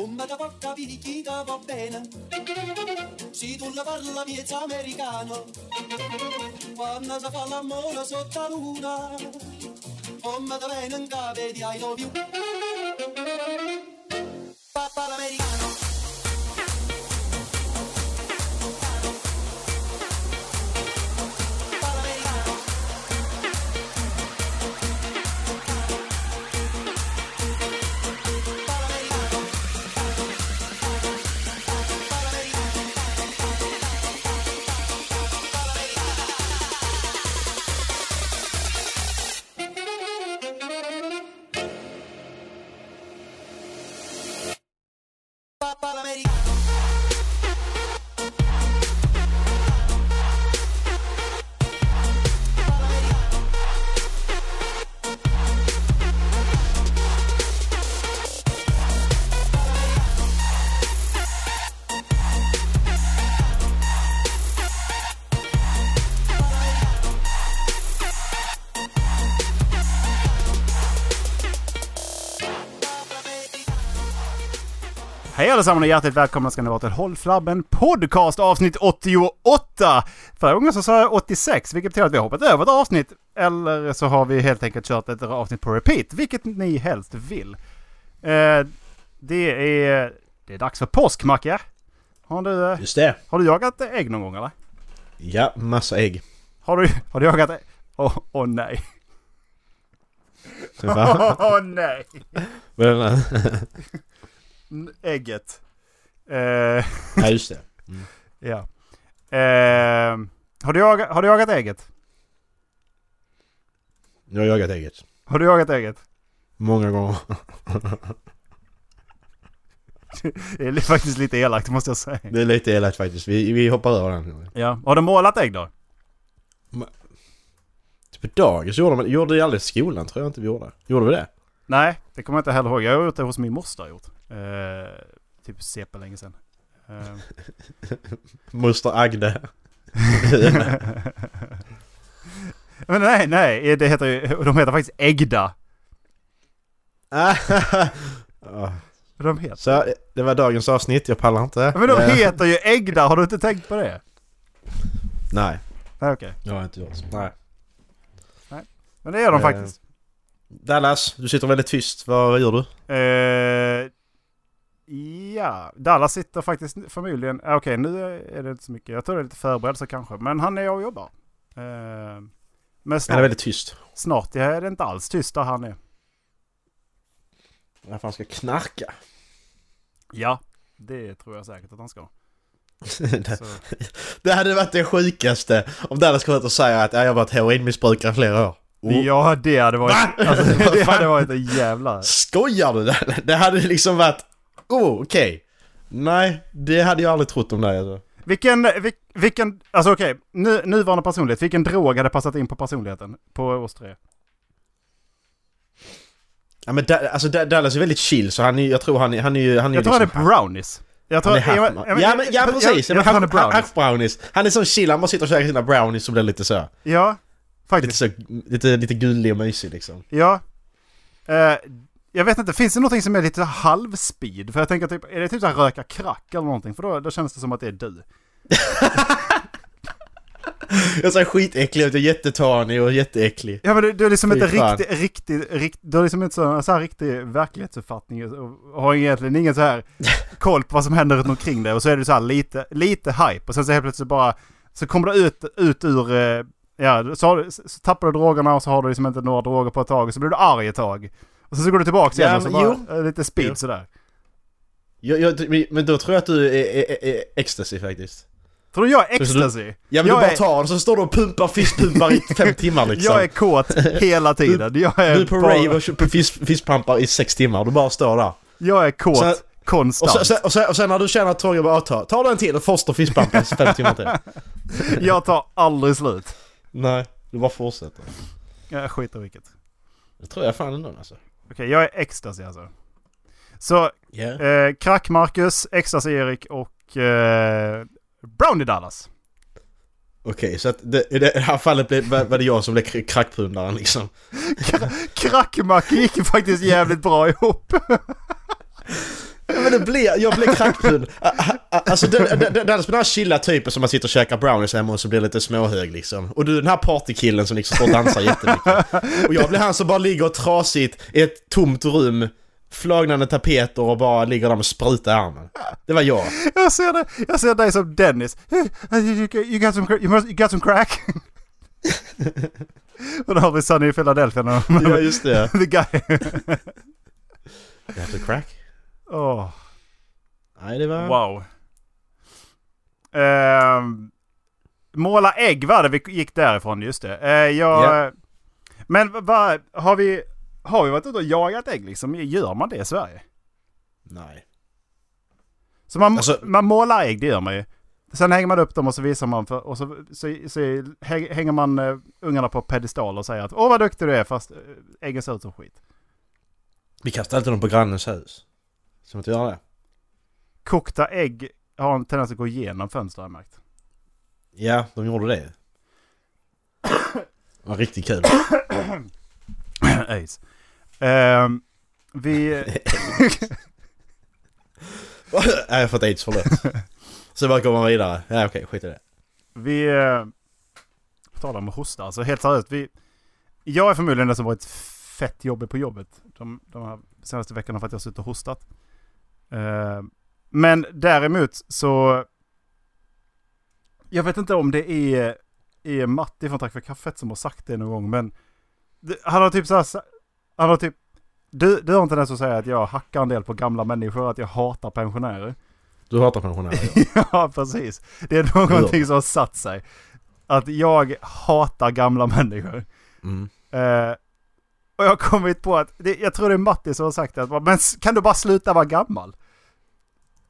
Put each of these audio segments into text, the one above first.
Come da porta picchita va bene, si tu la parla miezza americano, quando si fa l'amore sotto la luna, come da bene in cave di I love. Hej allesammans och hjärtligt välkomna ska ni vara till Håll Flabben Podcast avsnitt 88! Förra gången så sa jag 86, vilket betyder att vi har hoppat över ett avsnitt. Eller så har vi helt enkelt kört ett avsnitt på repeat, vilket ni helst vill. Eh, det är... Det är dags för påsk, Macke. Har du, eh, Just det. har du jagat ägg någon gång eller? Ja, massa ägg. Har du, har du jagat ägg? Åh oh, nej. Va? Åh nej! Ägget. Eh, Ja, just det. ja. Eh, har, du jagat, har du jagat ägget? Jag har jagat ägget. Har du jagat ägget? Många gånger. Det är faktiskt lite elakt måste jag säga. Det är lite elakt faktiskt. Vi, vi hoppar över den. Ja. Har du målat ägg då? Typ på dagis gjorde man gjorde det aldrig i skolan tror jag inte vi gjorde. Gjorde vi det? Nej, det kommer jag inte heller ihåg. Jag har gjort det hos min moster gjort. Eh, typ CP länge sedan. Eh, Moster Agde. Men nej, nej. Det heter ju, de heter faktiskt Äggda. Ja, De heter. Så det var dagens avsnitt. Jag pallar inte. Men de Eh, heter ju Äggda. Har du inte tänkt på det? Nej, Nej, okej. jag har inte gjort. Nej. Men det gör de Eh. faktiskt. Dallas, du sitter väldigt tyst. Vad gör du? Eh, ja, Dallas sitter faktiskt förmodligen... Okej, nu är det inte så mycket. Jag tror det är lite förberedelse kanske. Men han är och jobbar. Eh, men Han är snart, väldigt tyst. snart är det inte alls tyst där han är. Varför han ska knarka? Ja, det tror jag säkert att han ska. det, hade varit det sjukaste om Dallas kom ut och säger att "Ja, jag har varit heroinmissbrukare i flera år. Oh. Ja, det hade varit... Va? Alltså, det hade varit en jävla... Skojar du? Det hade liksom varit... Oh, okej. Nej, det hade jag aldrig trott om dig alltså. Vilken, vil, vilken... Alltså okej, nu, nuvarande personlighet. Vilken drog hade passat in på personligheten på oss tre? Ja men da, alltså Da- Dallas är väldigt chill så han är, jag tror han är, han är ju... Han är Jag tror han liksom är brownies. Jag tror... Han är jag- hack, jag- ja, men, ja precis! Jag, jag, han är brownies. Brownies. Han är sån chill, han bara sitter och käkar sina brownies som blir lite så. Ja, Lite faktiskt. så, lite, lite gullig och mysig liksom. Ja. Eh, jag vet inte, finns det någonting som är lite halvspeed? För jag tänker typ, är det typ här röka crack eller någonting? För då, då känns det som att det är du. Jag ser skitäcklig ut, jag är jättetanig och jätteäcklig. Ja men du, du är liksom Fy inte fan. riktigt, riktigt, rikt, du har liksom inte så, så här riktig verklighetsuppfattning och, och har egentligen ingen så här koll på vad som händer runt omkring dig. Och så är du så här lite, lite hype och sen så helt plötsligt bara, så kommer du ut, ut ur, eh, ja, så, har så tappar du drogerna och så har du liksom inte några droger på ett tag och så blir du arg ett tag. Och sen så går du tillbaka igen Ja, och så bara, eh, lite speed Jo. sådär. Jag, jag, men då tror jag att du är, är, är, är ecstasy faktiskt. Tror du jag är du- ecstasy? Ja men jag du bara är, tar den så står du och pumpar fistpumpar i fem timmar liksom. Jag är kåt hela tiden. Jag är, Du är på bara, rave och köper fist, fistpumpar i sex timmar, du bara står där. Jag är kåt Så- konstant. Och sen, sen, och, sen, och sen när du känner att tåget bara ta, ta den till och foster fistpumpar i fem timmar till. Jag tar aldrig slut. Nej, du bara fortsätter. Jag skiter i vilket. Det tror jag fan ändå alltså. Okej, jag är ecstasy alltså. Så, Yeah. eh, Krack Marcus, Ecstasy Erik och eh, Brownie Dallas. Okej, så att det, i det här fallet blev, var det jag som blev kr- crackpundaren liksom. Krackmack gick faktiskt jävligt bra ihop. Men det blir, jag blir crackbrun. Alltså det, det är den här chilla typen som man sitter och käkar brownies hemma och så blir lite småhög liksom. Och du den här partykillen som liksom står och dansar jättemycket. Och jag blir han som bara ligger och trasigt i ett tomt rum, flagnande tapeter och bara ligger där med spruta i armen. Det var jag. Jag ser, det, jag ser dig som Dennis. You got some, you got some crack? och då har vi Sunny i Philadelphia. Ja just det. The guy. You have to crack? Åh, Nej det var... wow. Ehm, måla ägg var det vi gick därifrån, just det. Uh, jag, Ja. Men vad, har vi, har vi varit ute och jagat ägg liksom? Gör man det i Sverige? Nej. Så man, Alltså- man målar ägg, det gör man ju. Sen hänger man upp dem och så visar man för, och så, så, så hä- hänger man uh, ungarna på pedestal och säger att åh vad duktig du är fast uh, äggen ser ut som skit. Vi kastar alltid dem på grannens hus. Man inte göra det? Kokta ägg har en tendens att gå igenom fönster har jag märkt. Ja, de gjorde det. Det var riktigt kul. Aids. Ehm, vi... Nej, jag har fått aids, förlåt. Så bara går man vidare. Ja okej, skit i det. Vi... Eh, på tal om att hosta, alltså helt seriöst. Vi, jag är förmodligen den som varit fett jobbig på jobbet. De, de här senaste veckorna för att jag har suttit och hostat. Eh, men däremot så... Jag vet inte om det är, är Matti från Tack för kaffet som har sagt det någon gång, men... Han har typ så här, Han har typ... Du, du har inte ens att säga att jag hackar en del på gamla människor, att jag hatar pensionärer. Du hatar pensionärer. ja. Ja, precis. Det är någonting som har satt sig. Att jag hatar gamla människor. Mm. Eh, och jag har kommit på att, det, jag tror det är Matti som har sagt det, att men kan du bara sluta vara gammal?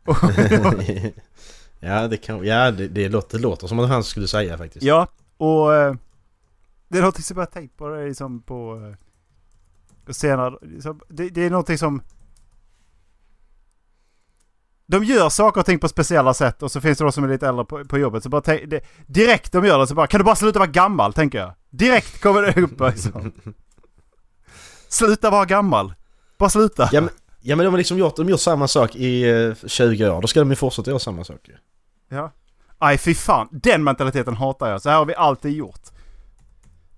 Ja, det kan... Ja, det, det, låter, det låter som att han skulle säga faktiskt. ja, och eh, det är någonting som jag tänkt på, liksom på eh, senare, liksom, det, det är någonting som de gör saker och ting på speciella sätt och så finns det de som är lite äldre på, på jobbet. Så bara det, direkt de gör det så bara, kan du bara sluta vara gammal, tänker jag. Direkt kommer det upp liksom. Sluta vara gammal. Bara sluta. Ja men, ja, men de har liksom gjort, de gjort samma sak i eh, 20 år. Då ska de ju fortsätta göra samma sak ju. Ja. Aj fy fan, den mentaliteten hatar jag. Så här har vi alltid gjort.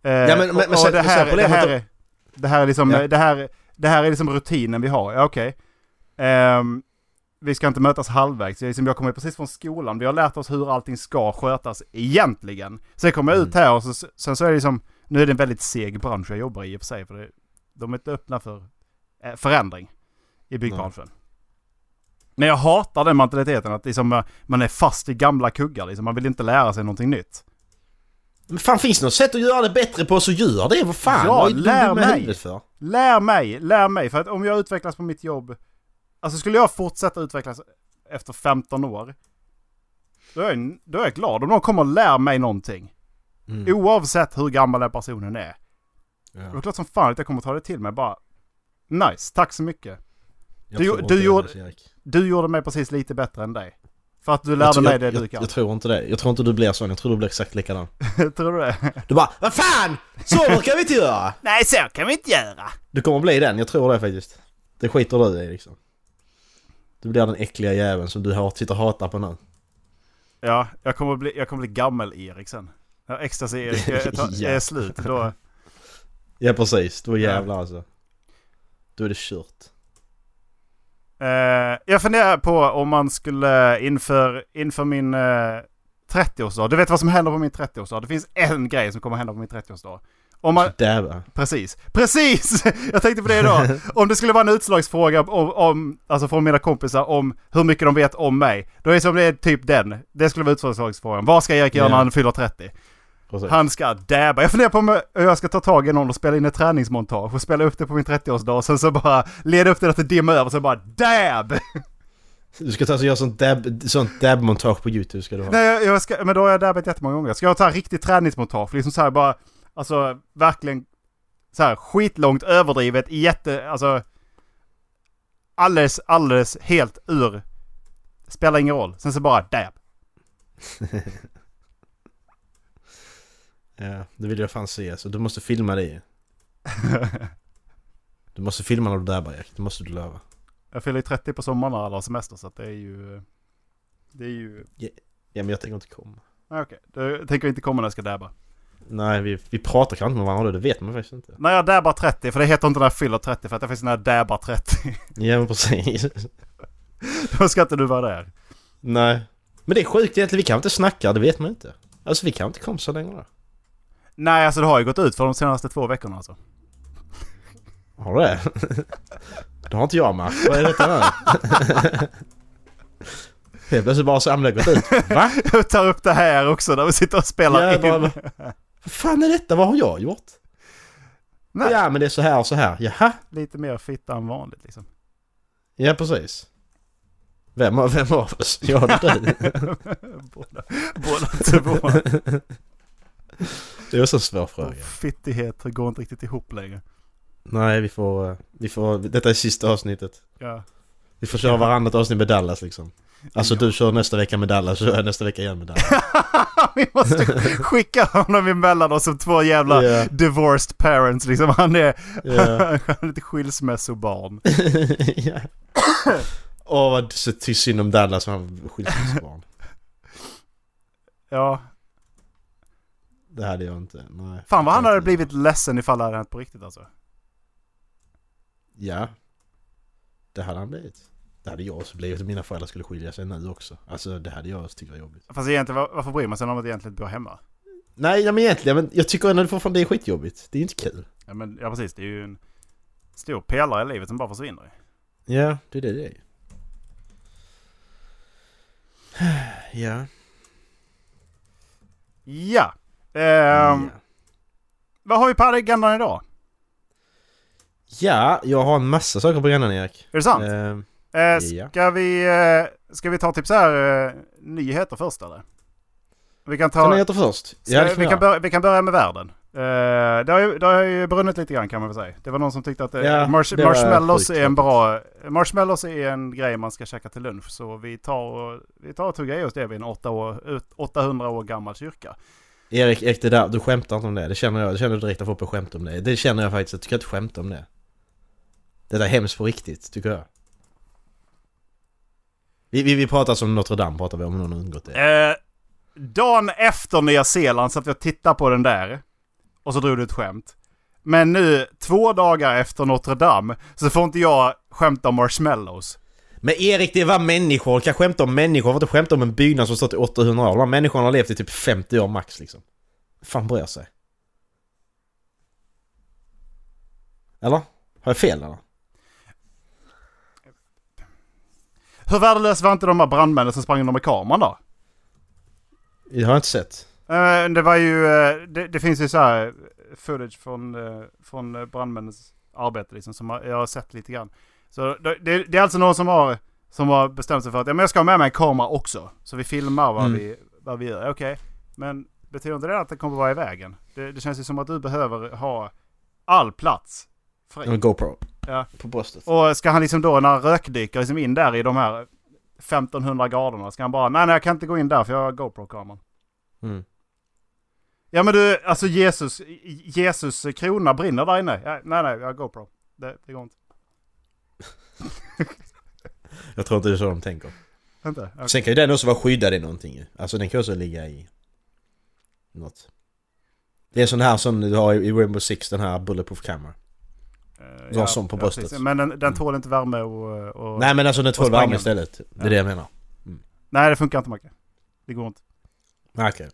Eh, Ja, men- och, men och sen- det här, det här, är, det här är liksom, Ja. det här, det här är liksom rutinen vi har. Ja, okej. Ehm, vi ska inte mötas halvvägs. Jag, liksom, jag kommer precis från skolan. Vi har lärt oss hur allting ska skötas egentligen. Sen kommer jag ut Mm. här och så, sen så är det liksom, nu är det en väldigt seg bransch jag jobbar i i och för sig. För det, de är inte öppna för eh, förändring i byggbranschen. Men jag hatar den mentaliteten att liksom, eh, man är fast i gamla kuggar. Liksom. Man vill inte lära sig någonting nytt. Men fan finns det något sätt att göra det bättre på så gör det, vad fan! Ja, Vad är lär mig. för? Lär mig, lär mig. För att om jag utvecklas på mitt jobb. Alltså skulle jag fortsätta utvecklas efter 15 år. Då är, jag, då är jag glad om någon kommer och lär mig någonting. Mm. Oavsett hur gammal den personen är. Ja. Det är klart som fan att jag kommer ta det till mig bara. Nice, tack så mycket. Jag Du- du gjorde-. Du gjorde mig precis lite bättre än dig. För att du Jag lärde mig jag, det du jag, kan. jag tror inte det. Jag tror inte du blir sån. Jag tror du blir exakt likadan. Tror du det? Du bara Vad fan! Så brukar vi inte göra! Nej, så kan vi inte göra. Du kommer bli den, jag tror det faktiskt. Det skiter du i liksom. Du blir den äckliga jäveln som du har, sitter och hatar på nu. Ja, jag kommer bli, jag kommer bli gammel-Erik sen. När ecstasy-Erik är, är slut, då... Ja precis, då jävlar alltså. Då är det kört. Eh, jag funderar på om man skulle inför, inför min eh, 30-årsdag. Du vet vad som händer på min 30-årsdag? Det finns en grej som kommer hända på min 30-årsdag. Om man, Dabba. precis, precis! Jag tänkte på det idag. Om det skulle vara en utslagsfråga om, om, alltså från mina kompisar om hur mycket de vet om mig. Då är det som det är typ den. Det skulle vara utslagsfrågan. Vad ska Erik göra Ja. när han fyller 30? Precis. Han ska dabba. Jag funderar på om jag ska ta tag i någon och spela in ett träningsmontage och spela upp det på min 30-årsdag och sen så bara leda upp det till dimma över och så bara dab! Du ska ta och göra sånt dab, sånt dab-montage på YouTube ska du ha. Nej, jag, jag ska, men då har jag dabbat jättemånga gånger. Ska jag ta riktigt träningsmontage? Liksom så här bara, alltså verkligen så här skitlångt överdrivet, jätte, alltså alldeles, alldeles helt ur. Spelar ingen roll. Sen så bara dab. Ja, det vill jag fan se alltså. Du måste filma det. Du måste filma när du dabbar Erik, det måste du lova. Jag fyller ju 30 på sommaren när alla har semester så att det är ju... Det är ju... Ja men jag tänker inte komma. Nej, Okej, du tänker inte komma när jag ska dabba. Nej vi, vi pratar kanske inte med varandra det vet man faktiskt inte. När jag dabbar 30, för det heter inte när jag fyller 30 för att det finns när jag dabbar 30. Ja men precis. Då ska inte du vara där. Nej. Men det är sjukt egentligen, vi kan inte snacka, det vet man inte. Alltså vi kan inte komma så länge då. Nej, alltså det har ju gått ut för de senaste två veckorna alltså. Har det? Det har inte jag märkt. Vad är detta nu? Helt plötsligt bara så har det gått ut. Va? Jag tar upp det här också när vi sitter och spelar Ja, in. Vad fan är detta? Vad har jag gjort? Nej, Ja men det är så här och så här. Jaha? lite mer fitta än vanligt liksom. Ja precis. Vem, av- vem av oss? Jag eller du? båda, båda två. Det är också en svår fråga. Fittigheter går inte riktigt ihop längre. Nej vi får, eh, vi får, detta är sista avsnittet. Ja. Vi får köra varannat avsnitt med Dallas liksom. Alltså Ja. du kör nästa vecka med Dallas, så kör jag nästa vecka igen med Dallas. vi måste skicka honom emellan oss som två jävla Ja. divorced parents liksom. Han är, Ja. han är ett skilsmässobarn. ja. Åh vad så synd om Dallas han skilsmässobarn. Ja. Det hade jag inte, nej. Fan vad han hade blivit ledsen ifall det hade hänt på riktigt alltså. Ja. Det hade han blivit. Det hade jag också blivit om mina föräldrar skulle skilja sig nu också. Alltså det hade jag också tyckt var jobbigt. Fast egentligen, var- varför bryr man sig om att egentligen bor hemma? Nej, ja, men egentligen, men jag tycker ändå fortfarande det är skitjobbigt. Det är inte kul. Ja, men, ja precis, det är ju en stor pelare i livet som bara försvinner. Ja, det är det det är. Ja. Ja. Ja. Vad har vi på agendan idag? Ja, jag har en massa saker på agendan Erik. Är det sant? Ehm, Eh, ja. ska, vi, eh, ska vi ta typ så här eh, nyheter först eller? Vi kan ta... heta först? Ja, vi, kan börja, vi kan börja med världen. Eh, det, har ju, det har ju brunnit lite grann kan man väl säga. Det var någon som tyckte att eh, Ja, marsh, marshmallows är en bra... Marshmallows är en grej man ska käka till lunch. Så vi tar och, vi tar och tuggar i oss det vid en åtta år, ut- 800 år gammal kyrka. Erik, Erik, det där, du skämtar inte om det. Det känner jag. Det känner du direkt att folk på skämt om det. Det känner jag faktiskt. Jag tycker inte skämta om det. Det där är hemskt på riktigt, tycker jag. Vi, vi, vi pratar som Notre Dame, pratar vi om någon har undgått det. Eh, dagen efter Nya Zeeland satt jag och tittade på den där. Och så drog du ett skämt. Men nu, två dagar efter Notre Dame, så får inte jag skämta om marshmallows. Men Erik, det var människor. Kan skämta om människor. Får inte skämta om en byggnad som stått i 800 år. De här människorna har levt i typ 50 år max liksom. fan bryr sig? Eller? Har jag fel eller? Hur värdelös var inte de här brandmännen som sprang under med kameran då? Det har jag inte sett. Eh, det var ju, eh, det, det finns ju så här footage från, eh, från eh, brandmännens arbete liksom som jag har sett lite grann. Så det, det, är alltså någon som har, som har bestämt sig för att ja, men jag ska ha med mig en kamera också. Så vi filmar vad, Mm. vi, vad vi gör. Okej, men betyder inte det att det kommer vara i vägen? Det, det känns ju som att du behöver ha all plats fri. En GoPro. Ja. På bröstet. Och ska han liksom då när han rökdyker liksom in där i de här 1500 graderna. Ska han bara, nej nej jag kan inte gå in där för jag har GoPro-kameran. Mm. Ja men du, alltså Jesus, Jesus krona brinner där inne. Ja, nej nej, jag har GoPro. Det, det går inte. Jag tror inte det är så de tänker. Inte? Okej. Sen kan ju den också vara skyddad i någonting. Alltså den kan också ligga i... Något. Det är en sån här som du har i Rainbow Six, den här Bulletproof Camera. Eh, Du har sån på bröstet. precis. Men den, den Mm. tål inte värme och... och Nej men alltså den tål värme istället. Det är Ja. det jag menar. nej det funkar inte Macke. Det går inte. Okej.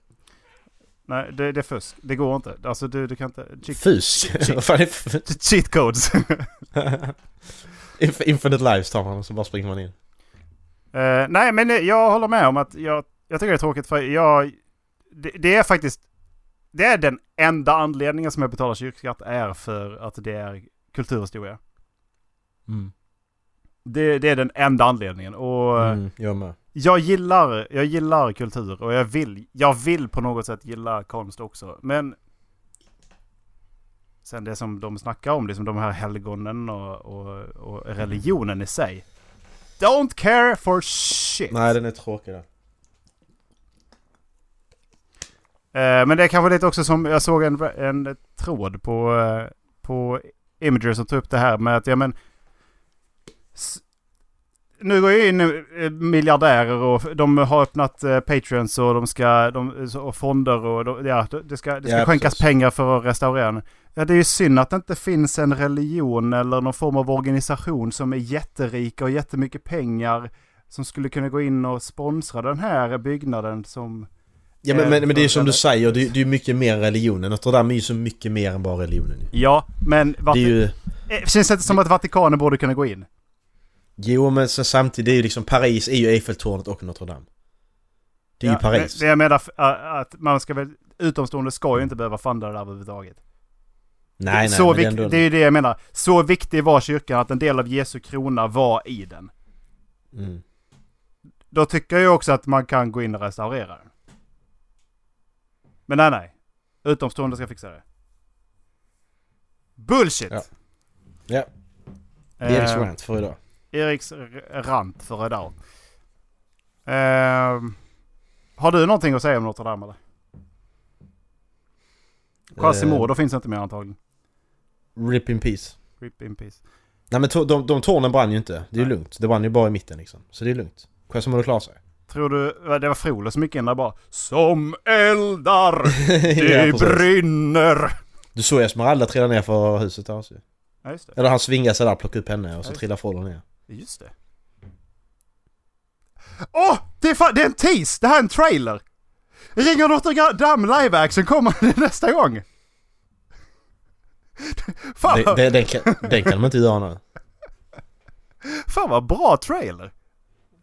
Nej, det, det är fusk. Det går inte. Alltså du, du kan inte... Cheat, Fusk? Vad fan är cheat codes. Inf- Infinite lives tar man och så bara springer man in. Eh, nej, men eh, jag håller med om att jag, jag tycker det är tråkigt för jag... Det, det är faktiskt... Det är den enda anledningen som jag betalar kyrkskatt är för att det är kulturhistoria. Det, det är den enda anledningen. Och Mm, jag med. jag, gillar, jag gillar kultur och jag vill, jag vill på något sätt gilla konst också. Men... Sen det som de snackar om, liksom de här helgonen och, och, och religionen i sig. Don't care for shit! Nej den är tråkig där. Eh, men det är kanske lite också som, jag såg en, en tråd på, eh, på Imager som tog upp det här med att, ja men... nu går ju in eh, miljardärer och de har öppnat eh, Patreons och de ska, de, och fonder och de, ja, det ska, det ska Ja, skänkas precis. pengar för att restaurera den. Ja, det är ju synd att det inte finns en religion eller någon form av organisation som är jätterika och jättemycket pengar som skulle kunna gå in och sponsra den här byggnaden som... Ja men, men, men det är ju som du säger, det är ju mycket mer än religionen. Notre Dame är ju så mycket mer än bara religionen. Ja, men Det är ju... eh, känns det inte som att Vatikanen borde kunna gå in? Jo men sen samtidigt, det är ju liksom Paris är ju Eiffeltornet och Notre Dame. Det är Ja, ju Paris. Men, jag menar att man ska väl... Utomstående ska ju inte behöva funda det där överhuvudtaget. Nej nej, så är ändå... det är ju det jag menar. Så viktig var kyrkan att en del av Jesu krona var i den. Mm. Då tycker jag också att man kan gå in och restaurera den. Men nej, nej. Utomstående ska fixa det. Bullshit! Ja. Ja, är Eriks Eh, rant för idag. Eriks rant för idag. Eh, har du någonting att säga om Notre Dame eller? Quasimodo finns inte mer antagligen. Rip in peace. Rip in peace. Nej men to- de, de tornen brann ju inte. Det är ju lugnt. Det brann ju bara i mitten liksom. Så det är lugnt. Quasimodo klarar sig. Tror du, det var Frollo som gick in där bara Som eldar, det Ja, brinner. du såg Esmeralda trilla ner för huset där också. Ja just det. Eller han svingar sig där, plockar upp henne och så just trillar Frodo ner. Just det. Åh! det, är fa- det är en tease! Det här är en trailer! Ringer Notre Dame live action kommer nästa gång! Fan, Den, vad- den, den, kan, den kan de inte göra nu. fan vad bra trailer!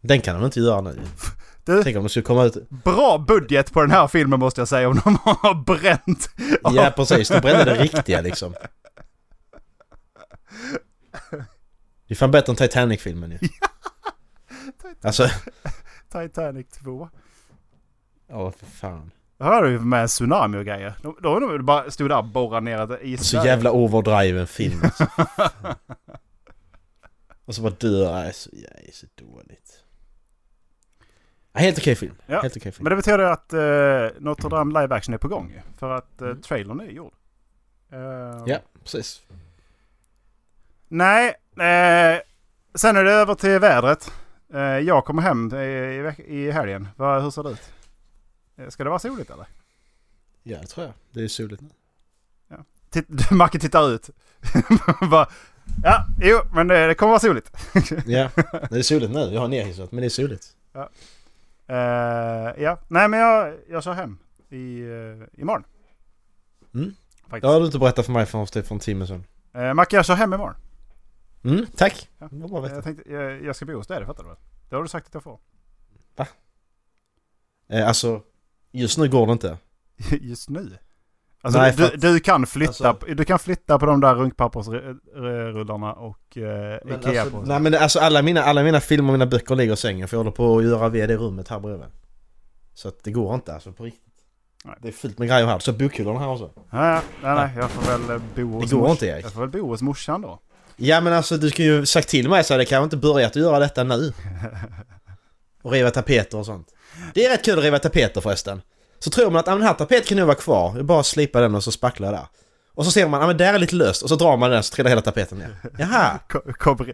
Den kan de inte göra nu. Du, Tänk om de skulle komma ut... bra budget på den här filmen måste jag säga om de har bränt. Ja precis, de brände det riktiga liksom. Det är fan bättre än Titanic-filmen ju. Alltså, Titanic 2. ja för fan. Då hade vi med tsunami och grejer. Då, då, då bara stod där och borrade ner ett. Så jävla overdriven film alltså. Och så bara dör, nej så, det är så dåligt. Ja, helt okej film. Ja, Helt okej film. Men det betyder att uh, Notre Dame live action är på gång ju. För att uh, Mm. trailern är gjord. Eh, Ja, precis. Nej, eh, sen är det över till vädret. Eh, jag kommer hem i, i, i helgen. Vad, hur ser det ut? Eh, Ska det vara soligt eller? Ja, det tror jag. Det är soligt nu. Titt, Macke tittar ut. Bara, ja, jo, men det, det kommer vara soligt. Ja, det är soligt nu. Jag har nerhissat, men det är soligt. Eh, ja, nej men jag, jag kör hem i, uh, imorgon. Mm. Faktiskt. Det har du inte berättat för mig för, för en timme sedan. Eh, Macke, jag kör hem imorgon. Mm, tack. Ja. Veta. Jag tänkte, jag, jag ska bo hos dig, det fattar du väl? Det har du sagt att jag får. Eh, alltså, just nu går det inte. Just nu? Alltså Nej, du, att- du kan flytta, alltså- du kan flytta på de där runkpappersrullarna och Men Ikea alltså, på. nej men alltså alla mina, alla mina filmer och mina böcker ligger i sängen för jag håller på att göra ved i rummet här bredvid. Så att det går inte alltså på riktigt. Nej. Det är fullt med grejer här. Så bokhyllorna här också. Nej, nej, nej, jag får väl eh, bo hos går mors- inte, Erik. Jag får väl bo hos morsan då. Ja men alltså du skulle ju sagt till mig så hade jag kanske inte börjat att göra detta nu. Och riva tapeter och sånt. Det är rätt kul att riva tapeter förresten. Så tror man att ah, den här tapeten kan nog vara kvar. Jag bara slipa den och så spacklar jag där. Och så ser man ah, men där är lite löst och så drar man den så trillar hela tapeten ner. Jaha! Ko- kom-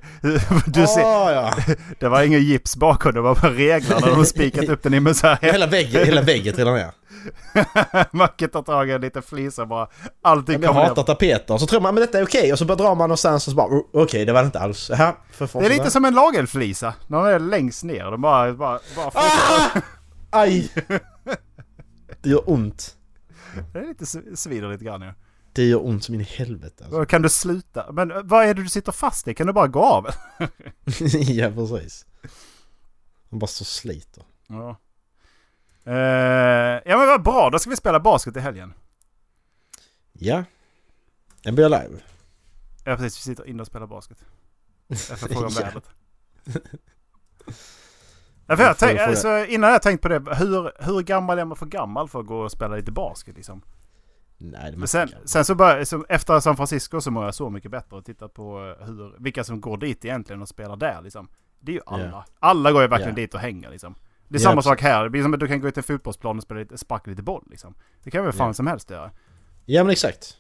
Du ser, Åh, ja. det var ingen gips bakom, det var bara reglarna. De har spikat upp den i med så här. Hela väggen, hela väggen trillar ner. Macke tar tag i lite flisor bara. Allting Jag kommer hatar ner. tapeter. Så tror man men detta är okej och så bara drar man någonstans och så bara "Oh, okej det var det inte alls. Jaha, för Det är lite som en lagerflisa. När den är längst ner. De bara... bara, bara Ah! Aj! Det gör ont. Det är lite svider lite grann ju. Det gör ont som in i helvete alltså. Kan du sluta? Men eh, vad är det du sitter fast i? Kan du bara gå av? ja precis. Man bara och sliter. Ja. Eh, ja men vad bra, då ska vi spela basket i helgen. Ja. NBA live. Ja precis, vi sitter inne och spelar basket. Jag får fråga om vädret. Ja, för jag tänk, alltså, innan jag tänkt på det, hur, hur gammal är man för gammal för att gå och spela lite basket liksom? Nej Men sen, sen så började, som, efter San Francisco så mår jag så mycket bättre och tittat på hur, vilka som går dit egentligen och spelar där liksom. Det är ju alla. Ja. Alla går ju verkligen Ja. dit och hänger liksom. Det är Ja, samma precis. sak här. Det blir som att du kan gå till en fotbollsplan och spela lite, sparka lite boll liksom. Det kan väl fan Ja. som helst göra. Ja men exakt.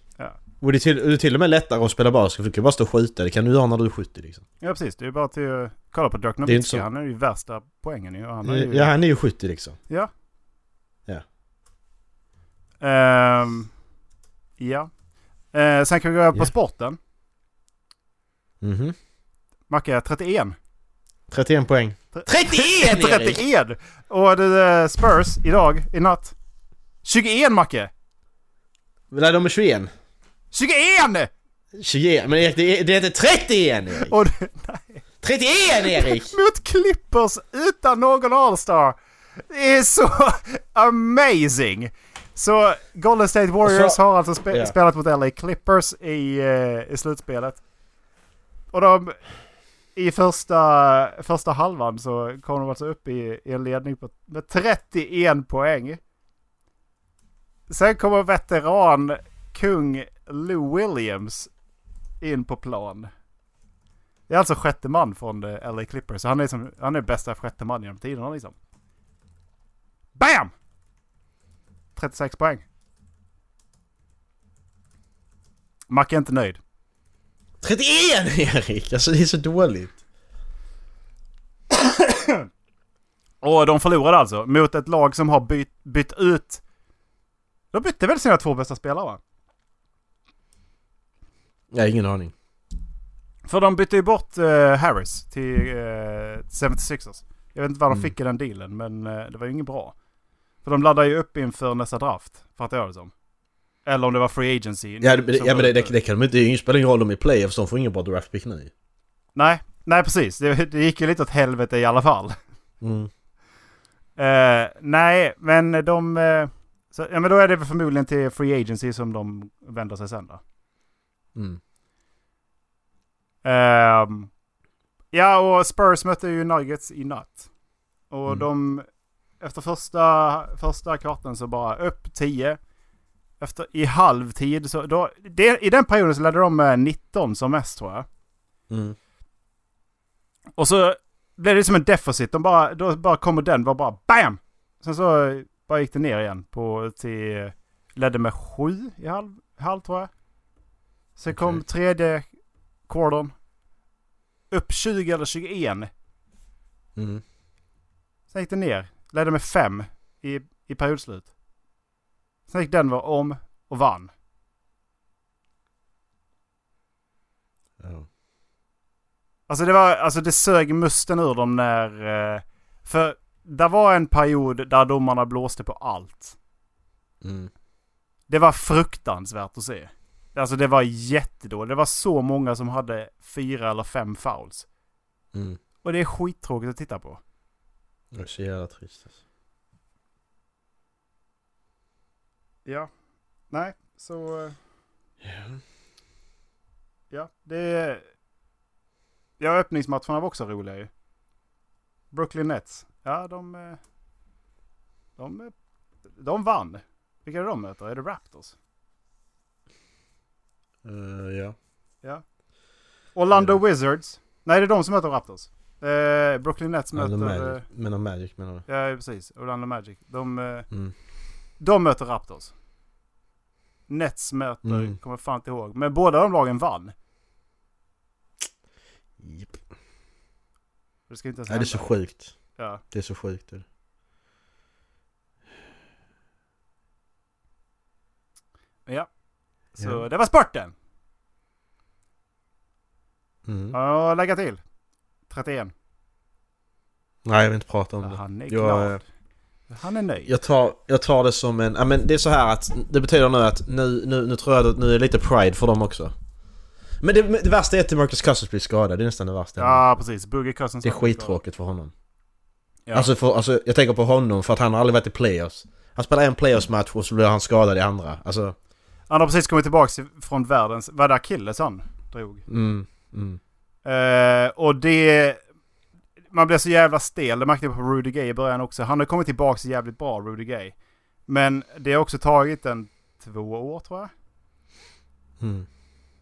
Och det är, till, det är till och med lättare att spela basket för du kan bara stå och skjuta. Det kan du göra när du är 70 liksom. Ja precis, det är bara till att kolla på Dirk Nowitzki. så- Han är ju värsta poängen ju. Han är ju, Ja, han är ju 70 liksom. Ja. Ja. Ehm, ja. Eh, sen kan vi gå över på Ja. sporten. Mhm. Macke, 31. 31 poäng. Tre- 31 Erik! 31! Och det är Spurs idag, i natt. 21 Macke! Nej, de är 21. 21! 21, men Erik, det är, det inte 31 Erik! Och det, 31 Erik! mot Clippers utan någon All-Star. Det är så amazing! Så Golden State Warriors så- har alltså spe, ja. spelat mot LA Clippers i, eh, i slutspelet. Och de... I första, första halvan så kom de alltså upp i, i en ledning på, med 31 poäng. Sen kommer veteran kung Lou Williams in på plan. Det är alltså sjätte man från eh, LA Clippers. Så han är, som, han är bästa sjätte man genom tiderna liksom. BAM! 36 poäng. Mac är inte nöjd. 31 Erik! Alltså det är så dåligt. Och de förlorade alltså mot ett lag som har bytt, bytt ut... De bytte väl sina två bästa spelare va? Jag har ingen aning. För de bytte ju bort eh, Harris till uh, 76ers. Jag vet inte vad de Mm. fick i den dealen men eh, det var ju inget bra. För de laddar ju upp inför nästa draft. Fattar jag det som. Eller om det var free agency. Ja, det, ja men det, det, det kan de inte... Det spelar ingen roll om de är playoffs, de får ingen bra draftpick nu. Nej, nej precis. Det, det gick ju lite åt helvete i alla fall. Mm. Eh, nej, men de... eh, så, ja, men då är det förmodligen till Free Agency som de vänder sig sen då. Mm. Ehm, ja, och Spurs mötte ju Nuggets i natt. Och Mm. de... Efter första, första kvarten så bara upp 10. Efter, I halvtid så... Då, det, I den perioden så ledde de med 19 som mest tror jag. Mm. Och så blev det som en deficit. De bara, då bara kommer den, var bara BAM! Sen så bara gick det ner igen på till... Ledde med sju i halv, halv tror jag. Sen kom Okej. tredje quartern. Upp 20 eller 21. Mm. Sen gick det ner. Ledde med fem i, i periodslut. Sen gick Denver om och vann. Ja. Alltså det var, alltså det sög musten ur dem när... eh, För det var en period där domarna blåste på allt. Mm. Det var fruktansvärt att se. Alltså det var jättedåligt. Det var så många som hade fyra eller fem fouls. Mm. Och det är skittråkigt att titta på. Det är så jävla trist alltså. Ja. Nej, så... eh, Ja. Ja, det är... Ja, öppningsmatcherna var också roliga ju. Brooklyn Nets. Ja, de... eh, De, eh, de vann. Vilka är det de möter? Är det Raptors? Eh, ja. Orlando Ja. Wizards. Nej, det är de som möter Raptors. Eh, Brooklyn Nets Orlando möter... Magic. Men om Magic menar du? Ja, precis. Orlando Magic. De, eh, Mm. de möter Raptors. Nets möter, Mm. kommer fan inte ihåg. Men båda de lagen vann. Japp. Det ska inte ens Nej, det är så sjukt. Ja. Det är så sjukt. Det. ja. Så Ja. det var sporten. Mm. Ja, lägga till. 31. Nej, jag vill inte prata om det. han är Jag, glad. eh, Han är nöjd. Jag tar, jag tar det som en... Ja, men det är så här att det betyder nu att nu, nu, nu tror jag att nu är det lite pride för dem också. Men det, det värsta är att Marcus Cousins blir skadad. Det är nästan det värsta. Ja, precis. Boogie Cousins. det är skittråkigt för honom. Ja. Alltså, för, alltså jag tänker på honom för att han har aldrig varit i playoffs. Han spelar en playoffs-match och så blir han skadad i andra. Alltså... Han har precis kommit tillbaka från världens... Var det Achilles han drog? Mm, mm, Eh, och det... Man blir så jävla stel. Det märkte jag på Rudy Gay i början också. Han har kommit tillbaka jävligt bra, Rudy Gay. Men det har också tagit en två år tror jag. mm,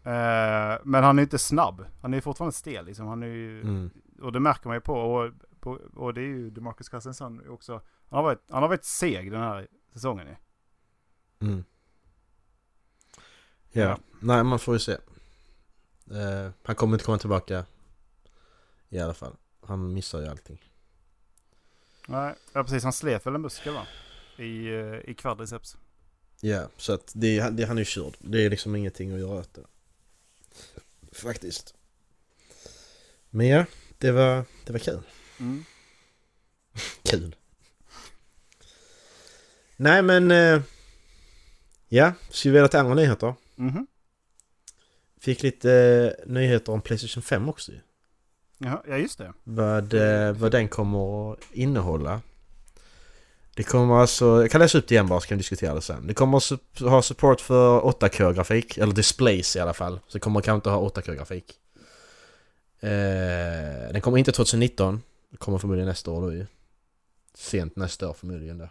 Eh, men han är inte snabb. Han är fortfarande stel liksom. Han är ju, mm. Och det märker man ju på. Och, på, och det är ju DeMarcus Cousins också. Han har, varit, han har varit seg den här säsongen ju. Mm. Ja. Ja. Nej, man får ju se. Eh, han kommer inte komma tillbaka. I alla fall. Han missar ju allting. Nej, ja, precis. Han slet väl en muskel va? I, eh, i quadriceps. Ja, så att det, det, han är ju körd. Det är liksom ingenting att göra åt det. Faktiskt. Men ja, det var, det var kul. Mm. Kul. Nej men... eh, ja, ska vi vidare till andra nyheter? Mhm. Fick lite eh, nyheter om Playstation 5 också ju. Ja, just det. Vad, eh, vad den kommer att innehålla. Det kommer alltså, jag kan läsa upp det igen bara så kan vi diskutera det sen. Det kommer att ha support för 8K-grafik, eller displays i alla fall. Så det kommer kanske inte ha 8K-grafik. Eh, den kommer inte 2019. Det kommer förmodligen nästa år då ju. Sent nästa år förmodligen då.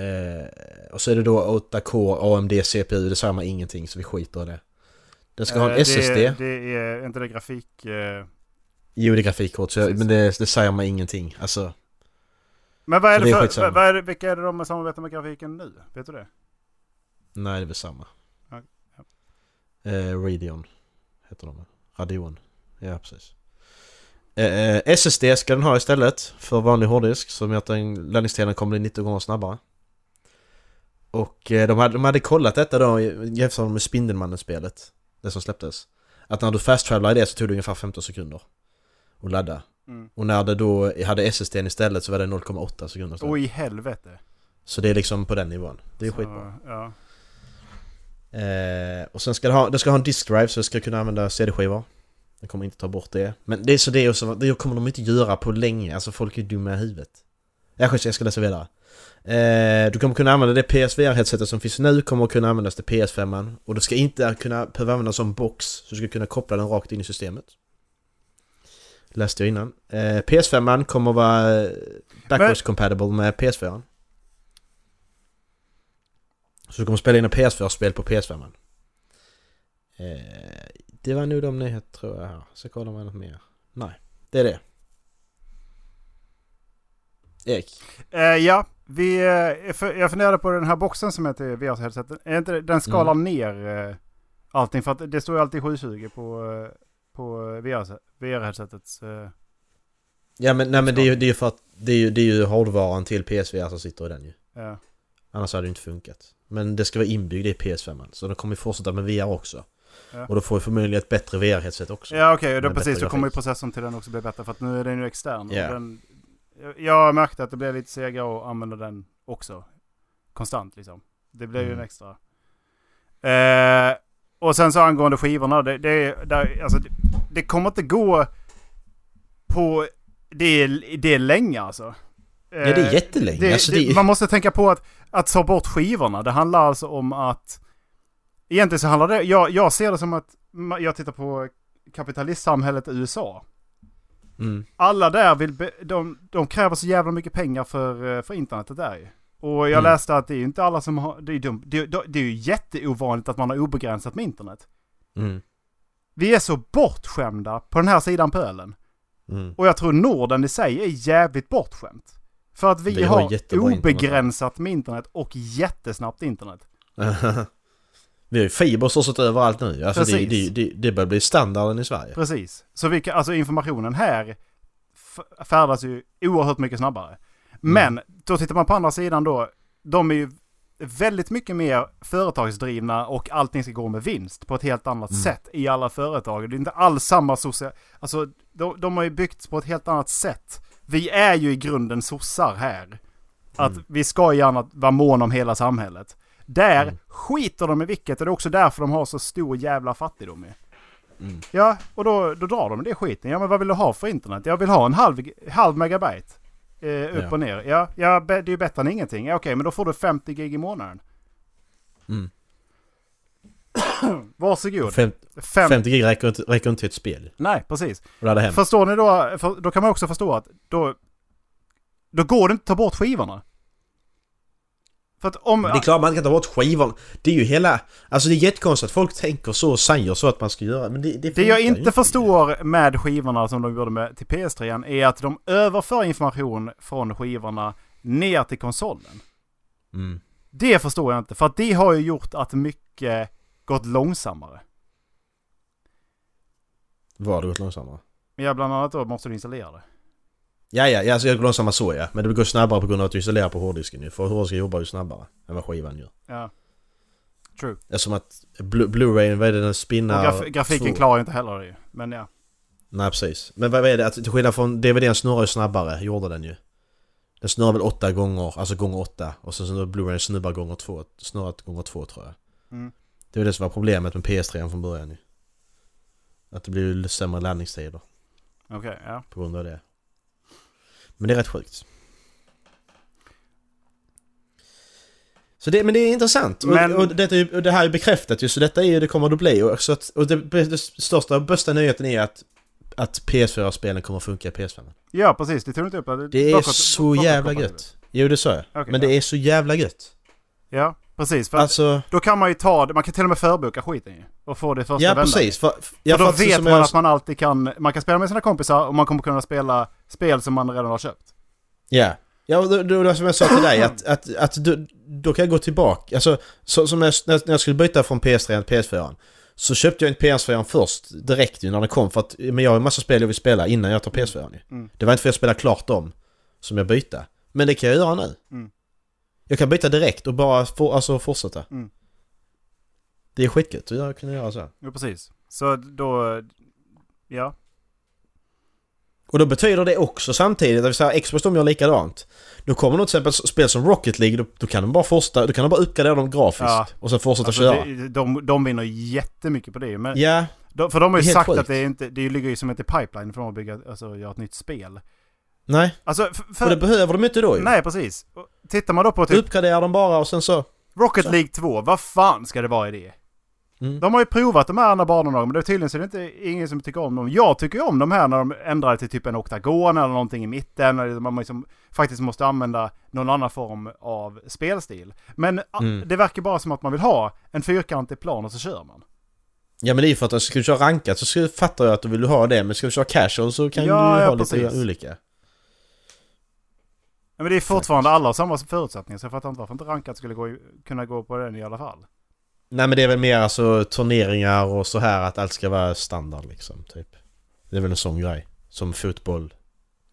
Eh, och så är det då 8K AMD CPU, det säger man ingenting så vi skiter i det. Den ska ha en Eh, SSD. Det, det är inte det grafik... Eh... Jo, det är grafikkort, så men det, det säger man ingenting. Alltså, Men vad är det, det för, vad är det, vilka är det de samarbetar med grafiken nu? Vet du det? nej det är väl samma. Ja. Eh, Radeon heter de. Radeon. Ja, precis. Eh, eh, SSD ska den ha istället för vanlig hårddisk som gör att den laddningstiden kommer bli 90 gånger snabbare. Och eh, de, hade, de hade kollat detta då jämfört med Spindelmannen-spelet. Det som släpptes. Att när du fast-travelar i det så tog det ungefär 15 sekunder att ladda. Mm. Och när det då hade SSD istället så var det 0,8 sekunder. istället. Oj, helvete. Så det är liksom på den nivån. Det är Så, skitbra. Ja. Eh, och sen ska det ha, det ska ha en disk drive så det ska kunna använda CD-skivor. Jag kommer inte ta bort det. Men det är så det är också, det kommer de inte göra på länge. Alltså folk är dumma i huvudet. Jag jag ska läsa vidare. Eh, du kommer kunna använda det PSVR-headsetet som finns nu, kommer att kunna användas till PS5. Och du ska inte kunna behöva användas som box, så du ska kunna koppla den rakt in i systemet. Läste jag innan. Eh, PS5 kommer att vara eh, backwards compatible med PS4. Så du kommer spela in en PS4-spel på PS5. Eh, det var nog de nyheter tror jag här. Så kollar man något mer. Nej, det är det. Erik. Eh, ja, vi, eh, jag funderade på den här boxen som heter VR-headsetet. Är inte Den skalar Mm. ner eh, allting för att det står ju alltid 720 på, eh, på VR VR-headsetets... Ja men, nej, men det är ju det är för att det är ju, det är ju hårdvaran till PSVR som sitter i den ju. ja. Annars hade det inte funkat. Men det ska vara inbyggd i PS5 så de kommer ju fortsätta med VR också. Ja. Och då får vi förmodligen ett bättre VR-headset också. Ja okej, då Med precis. Då kommer ju processorn till den också bli bättre. För att nu är den ju extern. och Ja. Den, jag- märkte att det blev lite segare att använda den också. Konstant liksom. Det blev ju Mm. en extra. Eh, och sen så angående skivorna. Det, det, där, alltså, det, det kommer inte gå på det, det länge alltså. Ja, det är Eh, jättelänge. det, alltså, det, Man måste tänka på att, att ta bort skivorna. Det handlar alltså om att... Egentligen så handlar det... Jag, jag ser det som att... Jag tittar på kapitalistsamhället i USA. Mm, Alla där vill... Be, de, de kräver så jävla mycket pengar för, eh, för internetet där ju. Och jag Mm. läste att det är inte alla som har... Det är, dum, det, det, det är ju jätteovanligt att man har obegränsat med internet. mm, Vi är så bortskämda på den här sidan pölen. mm. Och jag tror Norden i sig är jävligt bortskämt. För att vi, Vi har har, jättebra internet. obegränsat med internet och jättesnabbt internet. Vi har ju fiber så sett överallt nu. Alltså Precis. det, det, det börjar bli standarden i Sverige. Precis. Så vi kan, alltså informationen här färdas ju oerhört mycket snabbare. Men då tittar man på andra sidan då. De är ju väldigt mycket mer företagsdrivna och allting ska gå med vinst på ett helt annat Mm. sätt i alla företag. Det är inte alls samma social... Alltså de, de har ju byggts på ett helt annat sätt. Vi är ju i grunden sossar här. Att Mm. vi ska gärna vara mån om hela samhället. Där Mm. skiter de i vilket och det är också därför de har så stor jävla fattigdom ju. Mm. Ja, och då, då drar de i det skiten. Ja, men vad vill du ha för internet? Jag vill ha en halv, halv megabyte. Eh, upp Ja. och ner. Ja, ja, det är ju bättre än ingenting. Ja, okej, men då får du 50 gig i månaden. Mm. Varsågod. Fem, Fem... 50 gig räcker, inte- räcker inte till ett spel. Nej, precis. Förstår ni då? För, då kan man också förstå att då, då går det inte att ta bort skivorna. För att om... Men det är klart man kan ta bort skivan. Det är ju hela... Alltså det är jättekonstigt att folk tänker så och säger så att man ska göra. Men det, det, Det jag inte förstår med skivorna som de gjorde med till PS3 är att de överför information från skivorna ner till konsolen. Mm. Det förstår jag inte, för att det har ju gjort att mycket gått långsammare. Var det gått långsammare? Ja, bland annat då måste du installera det. Ja, ja, alltså jag går långsammare så ja. Men det går snabbare på grund av att du installerar på hårddisken ju. För hårddisken jobbar ju snabbare än vad skivan gör. Ja. True. Eftersom att Blu- Blu-ray, vad är det den spinnar? graf grafiken två- klarar ju inte heller det ju. Men ja. Nej precis. Men vad är det? Att till skillnad från DVDn snurrar ju snabbare, gjorde den ju. Den snurrar väl åtta gånger, alltså gånger åtta. Och sen så Blu-ray snurrar gånger två, snurrat gånger två tror jag. Mm. Det var det som var problemet med PS3 från början ju. Att det blir ju sämre laddningstider Okej, ja. på grund av det. Men det är rätt sjukt. Så det, men det är intressant. Men- Och, och, detta och det här är bekräftat ju, så detta är ju, det kommer det att bli. Och, så att, och det, det största och bästa nyheten är att, att PS4-spelen kommer att funka i PS5. Ja, precis. Det tog inte upp att Det är bakåt- så bakåt- jävla bakåt- gött. Jo det sa jag. Okej, men det ja. är så jävla gött. Ja, precis. För Alltså, då kan man ju ta det. Man kan till och med förboka skiten ju. Och få det första ja vändan. precis. För, ja, då för att- vet man jag- att man alltid kan, man kan spela med sina kompisar och man kommer kunna spela spel som man redan har köpt. Ja. Ja, då, då, då, som jag sa till dig, att, att, att du, då kan jag gå tillbaka. Alltså, så, som jag, när jag skulle byta från PS3 till PS4. Så köpte jag inte PS4 först, direkt ju när den kom. För att, men jag har en massa spel jag vill spela innan jag tar PS4 ju. Mm. Det var inte för att jag spelade klart dem som jag bytte. Men det kan jag göra nu. Mm. Jag kan byta direkt och bara for, alltså, fortsätta. Mm. Det är skitgött att kunna göra så. Jo, precis. Så då, ja. Och då betyder det också samtidigt, det vill säga Xbox de gör likadant. Då kommer något till exempel spel som Rocket League, då, då kan de bara fortsätta, då kan de bara uppgradera dem grafiskt. Ja. Och sen fortsätta Alltså, köra. det, de, de vinner jättemycket på det. Men, Ja, de, för de har ju sagt sjukt. att det, är inte, det ligger ju som ett i pipeline för dem att bygga, alltså göra ett nytt spel. Nej. Alltså, för, Och för, det behöver de inte då ju. nej precis. Och Tittar man då på typ Uppgradera dem bara och sen så... Rocket Så. League 2, vad fan ska det vara i det? Mm. De har ju provat de här andra banorna, men det är tydligen så är det inte ingen som tycker om dem. Jag tycker ju om de här när de ändrar till typ en oktagon eller någonting i mitten, eller man liksom faktiskt måste använda någon annan form av spelstil. Men a- Mm. det verkar bara som att man vill ha en fyrkantig plan och så kör man. Ja men det är ju för att ska du köra rankat så ska, fattar jag att du vill ha det, men ska du köra casual så kan Ja, du ju ja, ha lite precis. olika. Men det är fortfarande alla har samma förutsättningar, så jag fattar inte varför inte rankat skulle gå, kunna gå på den i alla fall. Nej men det är väl mer alltså turneringar och så här att allt ska vara standard liksom, typ. Det är väl en sån grej. Som fotboll,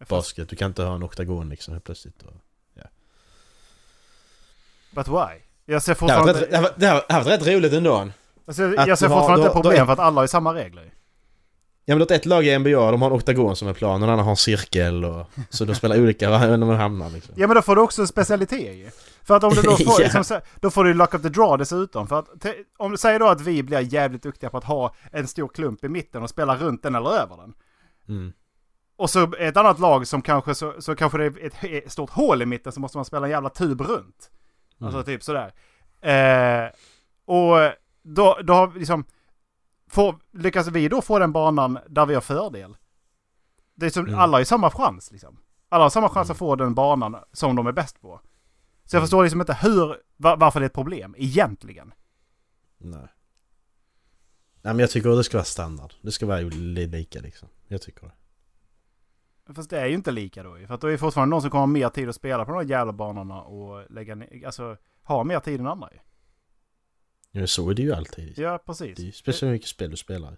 basket. Du kan inte ha en oktagon liksom helt plötsligt. Och... But why? Jag ser Det här var fortfarande, rätt- det här var- det här var- det här var rätt roligt ändå. alltså, jag ser du har- fortfarande du inte har- problem du har- för att alla har ju samma regler. Ja men låt ett lag i NBA, de har en oktagon som är plan, någon annan har en cirkel och... Så de spelar olika var de hamnar liksom. Ja men då får du också en specialitet ju. För att om du då får, Ja. liksom, då får du luck of the draw dessutom. För att, om du säger då att vi blir jävligt duktiga på att ha en stor klump i mitten och spela runt den eller över den. Mm. Och så ett annat lag som kanske så, så kanske det är ett, stort hål i mitten så måste man spela en jävla tub runt. Alltså Mm. typ sådär. Eh, och då, då har vi liksom... Får, lyckas vi då få den banan där vi har fördel? Det är som, Mm. Alla har ju samma chans liksom. Alla har samma chans att få den banan som de är bäst på. Så jag Mm. förstår liksom inte hur, va- varför det är ett problem egentligen. Nej. Nej men jag tycker att det ska vara standard. Det ska vara li- lika liksom. Jag tycker det. Fast det är ju inte lika då. För att då är det fortfarande någon som kommer ha mer tid att spela på de här jävla banorna och lägga ner, alltså ha mer tid än andra ju. Ja, så är det ju alltid. Ja, precis. Det är ju speciellt mycket spel du spelar.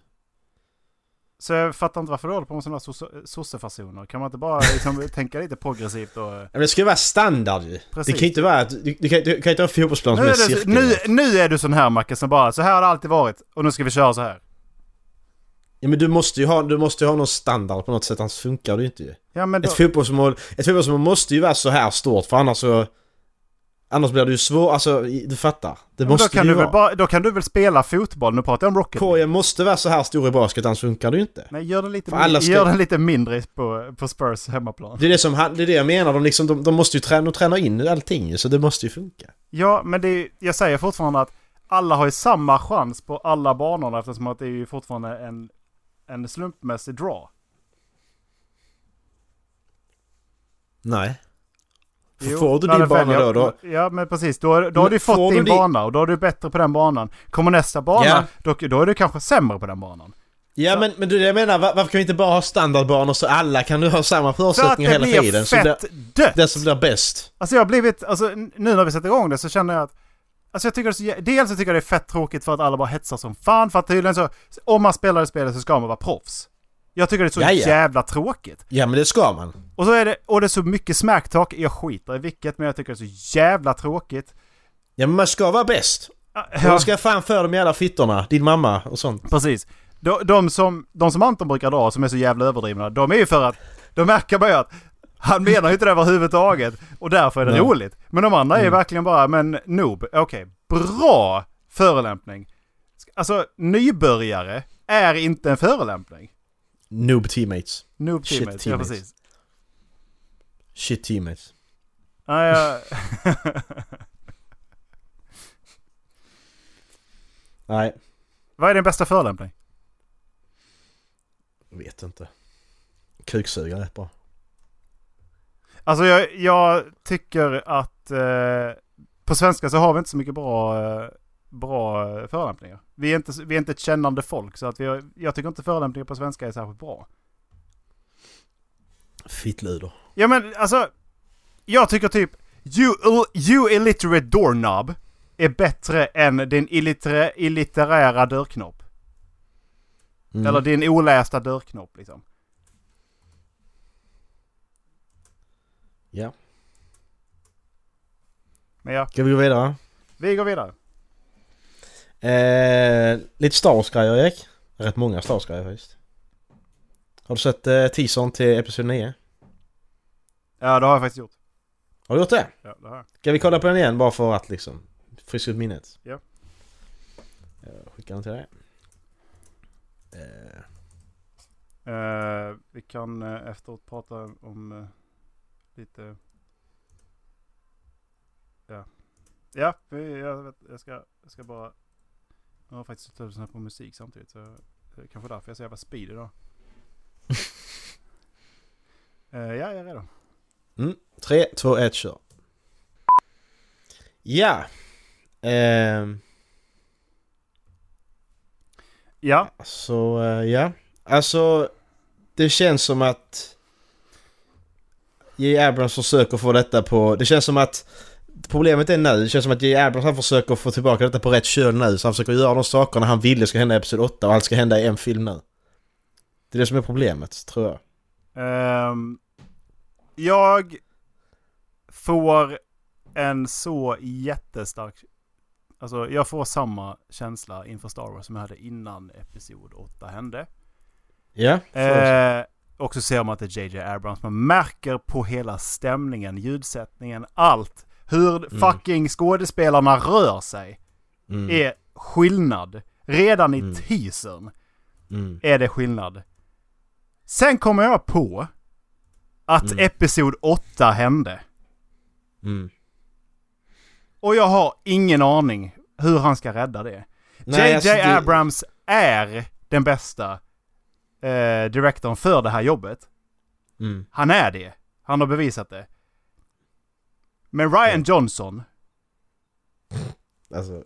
Så jag fattar inte varför du håller på med sådana sosse- sossefasoner. Kan man inte bara liksom tänka lite progressivt och... Ja, men det ska ju vara standard ju. Det kan ju inte vara att... Du, du, kan, du kan inte ha en fotbollsplan som är cirkel. nu, nu är du sån här Macke som bara, så här har det alltid varit och nu ska vi köra så här. Ja men du måste ju ha, du måste ju ha någon standard på något sätt, annars funkar det ju inte ju. Ja men då, Ett fotbollsmål, ett fotbollsmål måste ju vara så här stort för annars så... Annars blir det ju svårt, alltså du fattar. Det men måste då, kan det du ju väl bara, då kan du väl spela fotboll, nu pratar jag om Rocket. Korgen måste vara så här stor i basket, annars funkar det ju inte. Nej, gör den lite, alla min- ska- gör den lite mindre på, på Spurs hemmaplan. Det är det som det är det jag menar, de, liksom, de, de måste ju träna, de tränar in allting ju, så det måste ju funka. Ja, men det är, jag säger fortfarande att alla har ju samma chans på alla banorna eftersom att det är ju fortfarande en, en slumpmässig draw. Nej. Jo, får du din bana då, då? Ja, men precis. Då, då har du fått får din bana och då är du bättre på den banan. Kommer nästa bana, Ja. då, då är du kanske sämre på den banan. Ja Så- men, men du, jag menar, var, varför kan vi inte bara ha standardbanor så alla kan du ha samma För att förutsättningar det hela blir tiden? Så blir, fett dött! den som blir bäst. Alltså jag har blivit, alltså nu när vi sätter igång det så känner jag att Alltså jag tycker det så, dels så tycker jag det är fett tråkigt för att alla bara hetsar som fan. För att tydligen så, om man spelar det spelet så ska man vara proffs. Jag tycker det är så Jaja. jävla tråkigt. Ja men det ska man. Och så är det, och det är så mycket smacktalk. Jag skiter i vilket, men jag tycker det är så jävla tråkigt. Ja men man ska vara bäst. Ja, Man ska fan för de jävla fittorna, din mamma och sånt. Precis. De, de, som, de som Anton brukar dra, som är så jävla överdrivna, de är ju för att... De märker bara att han menar ju inte det överhuvudtaget. Och därför är det Nej. roligt. Men de andra är Mm. verkligen bara, men noob, okej, bra förolämpning. Alltså, nybörjare är inte en förolämpning. Noob teammates. Noob Shit teammates, ja precis. Shit teammates. Ja, ja. Nej, Vad är din bästa förolämpning? vet inte. Kuksugare bra. Alltså jag, jag tycker att eh, på svenska så har vi inte så mycket bra, eh, bra eh, förolämpningar. Vi är, inte, vi är inte ett kännande folk så att vi har, jag tycker inte förolämpningar på svenska är särskilt bra. Fittluder. Ja men alltså, jag tycker typ you, you illiterate doorknob är bättre än din illiter, illitterära dörrknopp. Mm. Eller din olästa dörrknopp liksom. Ja. Men ja, Ska vi gå vidare? vi går vidare. Eh, lite Star Wars-grejer Erik. Rätt många Star Wars-grejer faktiskt. Har du sett eh, teasern till Episod 9? Ja det har jag faktiskt gjort. Har du gjort det? Ja, det har jag. Ska vi kolla på den igen bara för att liksom friska upp minnet? Ja. Jag skickar den till dig. Eh, Eh, vi kan eh, efteråt prata om eh, lite... Ja. Ja, jag, vet, jag, ska, jag ska bara... Jag har faktiskt suttit och lyssnat på musik samtidigt. Så det är kanske därför jag är så jävla speed idag. eh, ja, jag är redo. 3, 2, 1, kör. Ja. Ehm, Ja, så eh, ja. Alltså det känns som att J. Abrams försöker få detta på... Det känns som att Problemet är nu, det känns som att J. Abrams han försöker få tillbaka detta på rätt köl nu så han försöker göra de sakerna han ville ska hända i Episod 8 och allt ska hända i en film nu. Det är det som är problemet, tror jag. Ehm, jag får en så jättestark... Alltså jag får samma känsla inför Star Wars som jag hade innan Episod 8 hände. Ja, för- Eh, och så ser man att det är JJ Abrams. Man märker på hela stämningen, ljudsättningen, allt. Hur fucking skådespelarna rör sig mm, är skillnad. Redan i Mm. teasern mm, är det skillnad. Sen kommer jag på att Mm. Episod 8 hände. mm. Och jag har ingen aning hur han ska rädda det. JJ alltså, det- Abrams är den bästa eh, directorn för det här jobbet. Mm. Han är det. Han har bevisat det. Men Ryan Johnson, Alltså,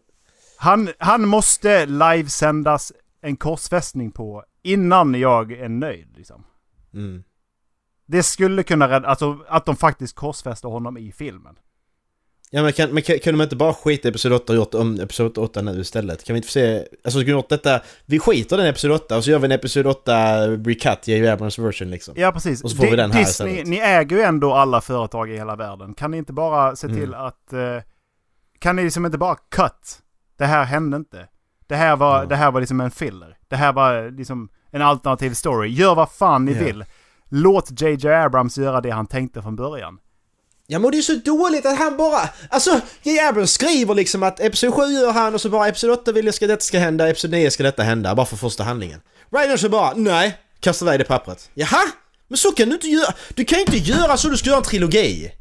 han, han måste livesändas en korsfästning på innan jag är nöjd. Liksom. mm. Det skulle kunna rädda, alltså att de faktiskt korsfäster honom i filmen. Ja men kan, men kan, kan de inte bara skita i Episod 8 och gjort om Episod 8 nu istället? Kan vi inte få se... Alltså skulle vi gjort detta... Vi skiter den Episod 8 och så gör vi en Episod 8 recut i J.J. Abrams version liksom. Ja, precis. Och så får vi Di- den här Disney, istället. ni äger ju ändå alla företag i hela världen. Kan ni inte bara se till Mm. att... eh, kan ni liksom inte bara cut? Det här hände inte. Det här var, Ja. det här var liksom en filler. Det här var liksom en alternativ story. Gör vad fan ni Ja. vill. Låt JJ Abrams göra det han tänkte från början. Ja men det är så dåligt att han bara... Alltså, J.J. Abrams skriver liksom att Episod 7 gör han och så bara Episod 8 vill jag ska detta ska hända, Episod 9 ska detta hända, bara för första handlingen. Ryan så bara, nej, kasta iväg det pappret. Jaha? Men så kan du inte göra! Du kan ju inte göra så du ska göra en trilogi!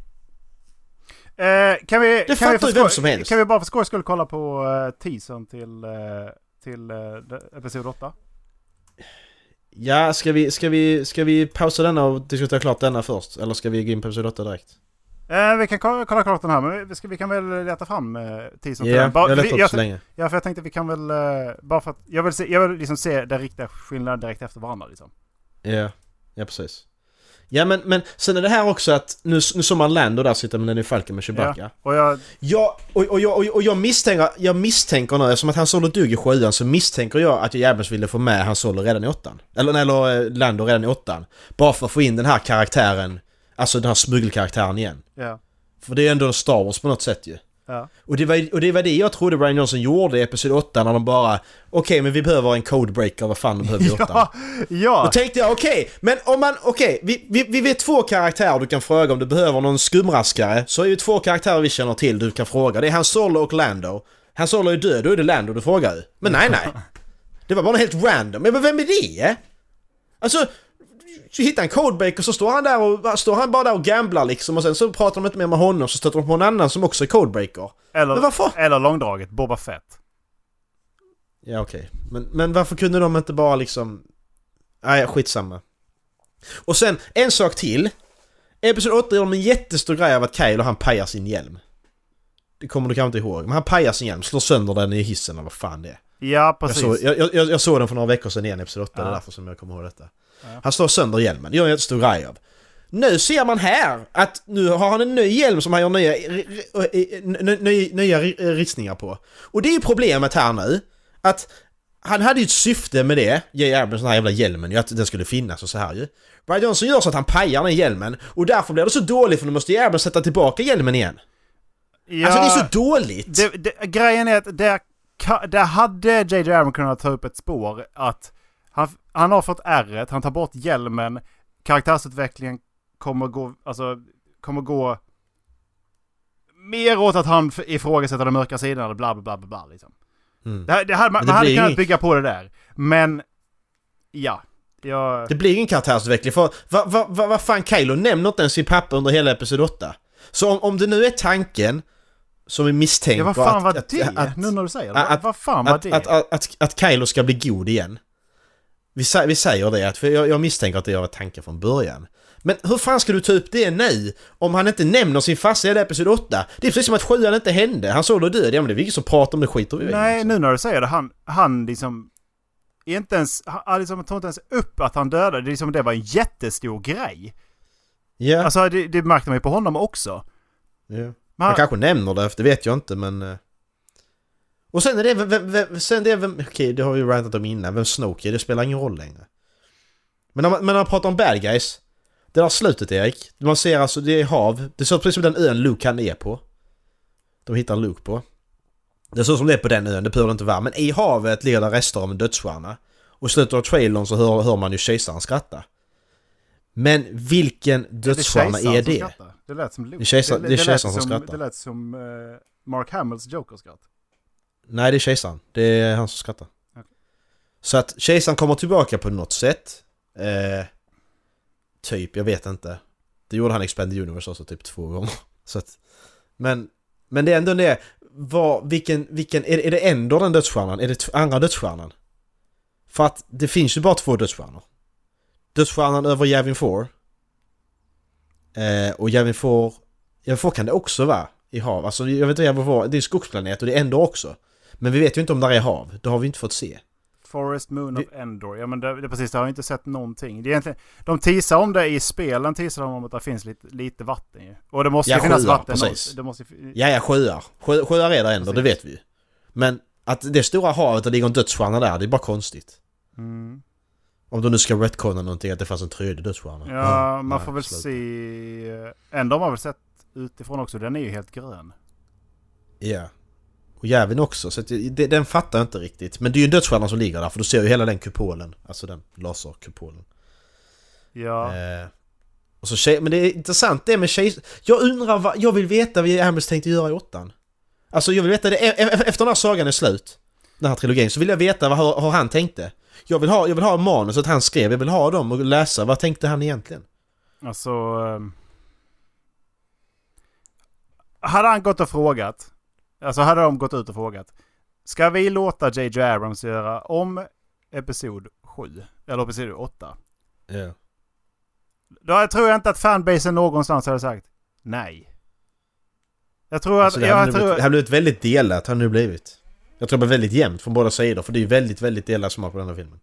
Eh, kan vi... kan fattar vi för ju vem som helst. Kan vi bara för skojs skull kolla på uh, teasern till, uh, till uh, Episod 8? Ja, ska vi, ska vi, ska vi pausa denna och diskutera klart denna först? Eller ska vi gå in på Episod 8 direkt? Eh, vi kan kolla, kolla klart den här, men vi, ska, vi kan väl leta fram uh, teasern den. Bara- jag vi- letar jag- också så länge. Ja, för jag tänkte vi kan väl, eh, bara för att, jag vill se, jag vill liksom se den riktiga skillnaden direkt efter varandra liksom. Ja, ja precis. Ja men, men sen är det här också att nu, nu såg man Lando där sitta med den i Falken med Chewbacca. Ja. Och jag... Ja, och, och, jag, och, och jag misstänker, jag misstänker nu, eftersom att Han Solo dug i sjuan så misstänker jag att Jävels ville få med Han Solo redan i åttan. Eller, eller eh, Lando redan i åttan. Bara för att få in den här karaktären, alltså den här smuggelkaraktären igen. Ja. För det är ändå Star Wars på något sätt ju. Ja. Och det, var, och det var det jag trodde Brian Johnson gjorde i Episod 8 när de bara Okej men vi behöver en codebreaker, vad fan behöver i 8 Ja! Ja! Då tänkte jag okej, men om man, okej, vi, vi, vi vet två karaktärer du kan fråga om du behöver någon skumraskare Så är ju två karaktärer vi känner till du kan fråga, det är Han Solo och Lando Han Solo är död, då är det Lando du frågar ju Men nej nej Det var bara helt random, men vem är det? Alltså så hittar en codebreaker så står han där och står han bara där och gamblar liksom och sen så pratar de inte mer med honom så stöter de på en annan som också är codebreaker. Men Eller, varför? eller långdraget, Boba Fett. Ja okej. Men, men varför kunde de inte bara liksom... Nej, skitsamma. Och sen, en sak till. Episod 8 gör de en jättestor grej av att Kylo han pajar sin hjälm. Det kommer du kanske inte ihåg, men han pajar sin hjälm, slår sönder den i hissen eller vad fan det är. Ja, Jag precis. såg, jag, jag, jag såg den för några veckor sedan igen, Episod 8, det är Ja. därför som jag kommer ihåg detta. Han slår sönder hjälmen, gör en jättestor grej av. Nu ser man här att nu har han en ny hjälm som han gör nya, nya, nya, nya ristningar på. Och det är ju problemet här nu, att han hade ju ett syfte med det, Abrams den här jävla hjälmen ju, att den skulle finnas och så här ju. Brian Johnson gör så att han pajar den hjälmen och därför blir det så dåligt för nu måste Abrams sätta tillbaka hjälmen igen. ja, Alltså det är så dåligt! det, det, grejen är att där, där hade J.J. Abrams kunnat ta upp ett spår att han, han har fått ärret, han tar bort hjälmen, karaktärsutvecklingen kommer gå, alltså, kommer gå mer åt att han ifrågasätter den mörka sidan eller bla bla bla bla, bla liksom. Mm. Det, här- det hade, man, det man hade kunnat inget- bygga på det där. Men, ja. Jag, Det blir ingen karaktärsutveckling för vad va, va, vad fan Kylo nämner inte ens sin pappa under hela Episod 8. Så om, om det nu är tanken som vi misstänker ja, vad fan att, var att, det? att, nu när du säger det. att- vad, fan var att, det? att, att, att, att Kylo ska bli god igen. Vi, vi säger det, att för jag, jag misstänker att det var tanken från början. Men hur fan ska du ta upp det nu? Om han inte nämner sin farsa i Episod 8? Det är precis som att sjuan inte hände. Han såg död, ja men det är ingen som pratar om det skiter vi i. Nej, nu när du säger det. Han, han liksom... Inte ens, han liksom, tar inte ens upp att han dödade. Det, är liksom, det var en jättestor grej. Ja, Alltså det, det märkte man ju på honom också. Men Han han, kanske nämner det, det vet jag inte men... Och sen är det vem, vem, sen det är vem, okej det har vi ju rantat om innan, vem Snoke är, det spelar ingen roll längre. Men när man, men när man pratar om bad guys, det där slutet Erik, man ser alltså det är hav, det ser ut precis som den ön Luke han är på. De hittar Luke på. Det ser ut som det är på den ön, det behöver det inte vara, men i havet ligger det rester av en dödsstjärna. Och i slutet av trailern så hör, hör man ju kejsaren skratta. Men vilken dödsstjärna är det? Det lät som Luke. Det är kejsaren som som skrattar. Det lät som eh, Mark Hamills Joker-skratt. Nej, det är kejsaren. Det är han som skrattar. Okej. Så att kejsaren kommer tillbaka på något sätt. Eh, typ, jag vet inte. Det gjorde han i Expanded Universe också typ två gånger. Så att, men, men det är ändå det. Vad, vilken, vilken, är, är det ändå den dödsstjärnan? Är det andra dödsstjärnan? För att det finns ju bara två dödsstjärnor. Dödsstjärnan över Yavin 4. Eh, och Yavin 4... Yavin 4 kan det också vara i hav. Alltså jag vet inte Yavin 4, det är en skogsplanet och det är ändå också. Men vi vet ju inte om där är hav. Det har vi inte fått se. Forest Moon of Endor. Ja men det, det, precis, det har jag inte sett någonting. Det är egentligen, de teasar om det i spelen, teasar de om att det finns lite, lite vatten ju. Och det måste Ja, finnas sjöar, vatten. precis. Det måste, Ja, ja, sjöar. Sjö, sjöar är där ändå, det Precis. vet vi ju. Men att det stora havet, det ligger en dödsstjärna där, det är bara konstigt. mm. Om du nu ska retconna någonting, att det fanns en tredje dödsstjärna. Ja, Mm, man nej, får väl slut. se... Ändå har man väl sett utifrån också. Den är ju helt grön. Ja. Och jäveln också, så det, den fattar jag inte riktigt. Men det är ju en dödsstjärna som ligger där, för du ser ju hela den kupolen. Alltså den laserkupolen. Ja. Eh, och så tjej, men det är intressant det med tjej... Jag undrar vad... Jag vill veta vad Amos tänkte göra i åttan. Alltså jag vill veta det, e- e- efter den här sagan är slut. Den här trilogin, så vill jag veta vad, hur han tänkte. Jag vill ha, jag vill ha manuset han skrev, jag vill ha dem och läsa. Vad tänkte han egentligen? Alltså... ehm, hade han gått och frågat. Alltså hade de gått ut och frågat. Ska vi låta J.J. Abrams göra om Episod 7? Eller Episod 8? Ja. Då tror jag inte att fanbasen någonstans hade sagt nej. Jag tror att... Alltså, det jag nu tror, blivit, det blivit väldigt delat, har nu blivit. Jag tror det blir väldigt jämnt från båda sidor, för det är ju väldigt, väldigt delad smak på den här filmen.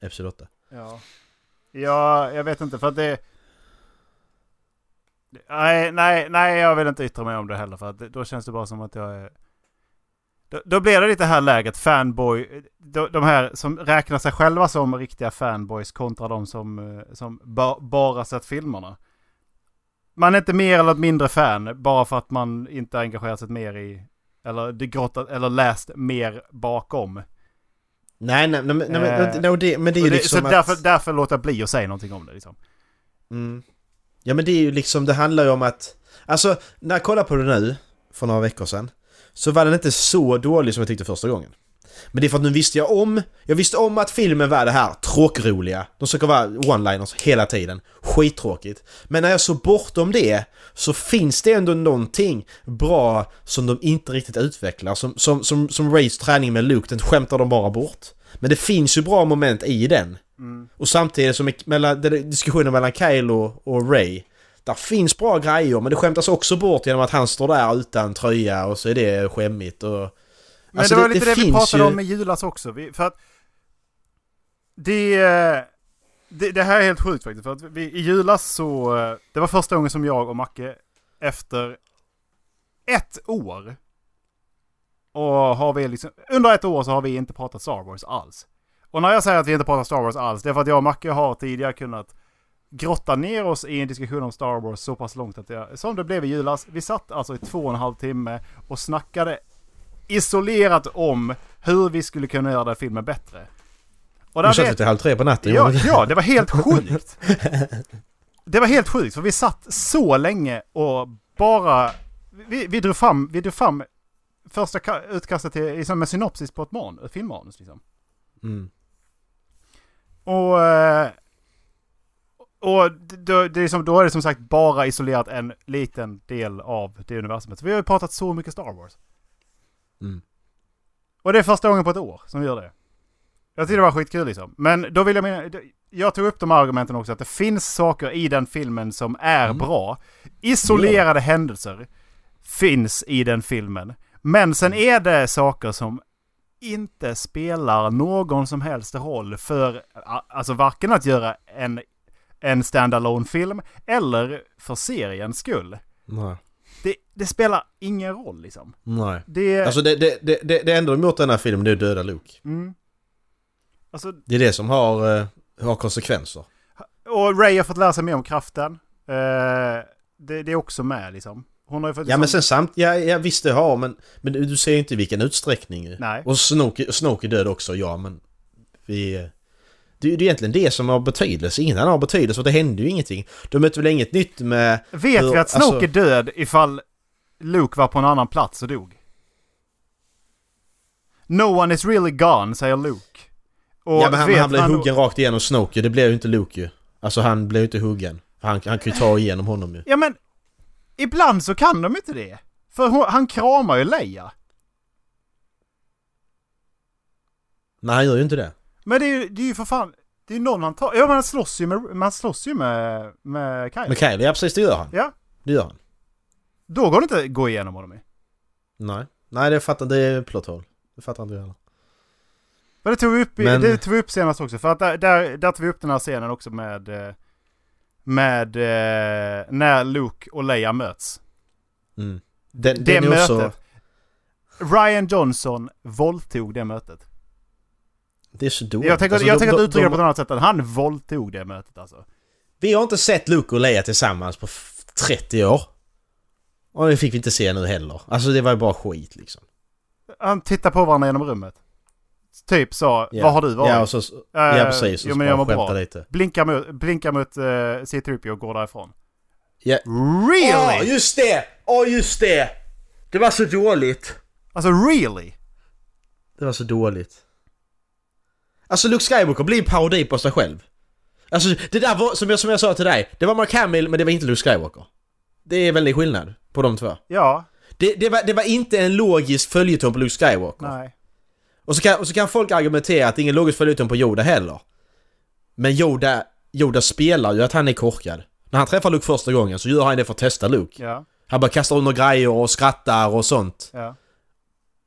Episod 8. ja. ja, jag vet inte för att det... Nej, nej, nej, jag vill inte yttra mig om det heller för att då känns det bara som att jag är... Då, då blir det lite här läget, fanboy, de, här som räknar sig själva som riktiga fanboys kontra de som, eh, som ba, bara sett filmerna. Man är inte mer eller mindre fan bara för att man inte engagerat sig mer i, eller, det grottat, eller läst mer bakom. Nej, nej, nej, nej, men, Eh, det, men det är ju liksom så därför, därför låter jag bli att säga någonting om det liksom. Mm. Ja men det är ju liksom, det handlar ju om att... Alltså, när jag kollade på det nu, för några veckor sedan, så var den inte så dålig som jag tyckte första gången. Men det är för att nu visste jag om, jag visste om att filmen var det här tråkroliga. De försöker vara one-liners hela tiden. Skittråkigt. Men när jag såg bortom det så finns det ändå någonting bra som de inte riktigt utvecklar. Som, som, som, som Rays träning med Luke, den skämtar de bara bort. Men det finns ju bra moment i den. Och samtidigt som mellan, diskussionen mellan Kyle och, Ray. Där finns bra grejer men det skämtas också bort genom att han står där utan tröja och så är det skämmigt och... Men Alltså, det var det- lite det det, vi pratade ju- om i julas också. Vi, för att det, eh, det, det här är helt sjukt faktiskt. För att vi, i julas så... eh, Det var första gången som jag och Macke efter ett år. Och har vi liksom, under ett år så har vi inte pratat Star Wars alls. Och när jag säger att vi inte pratar Star Wars alls, det är för att jag och Macke har tidigare kunnat grotta ner oss i en diskussion om Star Wars så pass långt att jag, som det blev i julas, vi satt alltså i två och en halv timme och snackade isolerat om hur vi skulle kunna göra den filmen bättre. Och Du där satt vet, till halv tre på natten. ja, ja, det var helt sjukt. Det var helt sjukt, för vi satt så länge och bara... Vi, vi, drog, fram, vi drog fram första ka- utkastet till, liksom med synopsis på ett, man, ett filmmanus. Liksom. Mm. Och... eh, Och då, det är som, då är det som sagt bara isolerat en liten del av det universumet. Vi har ju pratat så mycket Star Wars. Mm. Och det är första gången på ett år som vi gör det. Jag tyckte det var skitkul liksom. Men då vill jag mena, jag tog upp de här argumenten också, att det finns saker i den filmen som är Mm. bra. Isolerade händelser finns i den filmen. Men sen Mm. är det saker som inte spelar någon som helst roll för, alltså varken att göra en, en standalone film eller för seriens skull. Nej. Det, det spelar ingen roll liksom. Nej. Det... Alltså det, det, det, det, det enda de gjort den här filmen det är att döda Luke. Mm. Alltså, Det är det som har, eh, har konsekvenser. och Ray har fått lära sig mer om kraften. Eh, det, det är också med liksom. Hon har ju fått... Ja men sen samt, ja, ja visst det har men, men du ser ju inte vilken utsträckning ju. Nej. Och Snoke, Snoke är död också, ja men vi... Det, är egentligen det som har betydelse, ingen annan har betydelse för det händer ju ingenting. De möter väl inget nytt med... Vet hur- vi att Snoke alltså- är död ifall Luke var på en annan plats och dog? No one is really gone, säger Luke. Och ja men han, vet han blev man- huggen rakt igenom Snoke det blev ju inte Luke ju. Alltså han blev ju inte huggen. Han, han kan ju ta igenom honom ju. Ja men, ibland så kan de inte det. För hon, han kramar ju Leia. Nej han gör ju inte det. Men det är ju, det är ju för fan, det är ju någon han tar. Ja men han slåss ju med, man slåss ju med, med Kylo. Men Kylie, ja precis det gör han. Ja, Det gör han. då går det inte att gå igenom honom i. Nej. Nej det fattar det är plot hole. Det fattar inte jag heller. Men det tog vi upp, i, Men- det tog vi upp senast också. För att där, där, där tog vi upp den här scenen också med... Med eh, när Luke och Leia möts. Mm. Den, Det den mötet. också... Ryan Johnson våldtog det mötet. Det är så dåligt. Jag tänker, Alltså, jag de- tänker inte uttrycka det de- på något annat sätt han våldtog det mötet alltså. Vi har inte sett Luke och Leia tillsammans på f- 30 år. Och det fick vi inte se nu heller. Alltså det var ju bara skit liksom. Han tittar på varandra genom rummet. Typ sa, Ja. vad har du varit? Ja, och så, ja Eh, precis. Och jo, så men jag mår bra. lite. Blinkar mot, blinkar mot uh, C3PO och går därifrån. Ja. Really? Åh, just det! Åh, just det! Det var så dåligt. Alltså really? Det var så dåligt. Alltså Luke Skywalker blir en parodi på sig själv. Alltså det där var, som jag, som jag sa till dig, det var Mark Hamill men det var inte Luke Skywalker. Det är väldigt skillnad på de två. Ja, Det, det, var, det var inte en logisk följetong på Luke Skywalker. nej. Och så, kan, och så kan folk argumentera att det är ingen logisk följetong på Yoda heller. Men Yoda, Yoda spelar ju att han är korkad. När han träffar Luke första gången så gör han det för att testa Luke. Ja, Han bara kastar under grejer och skrattar och sånt. ja.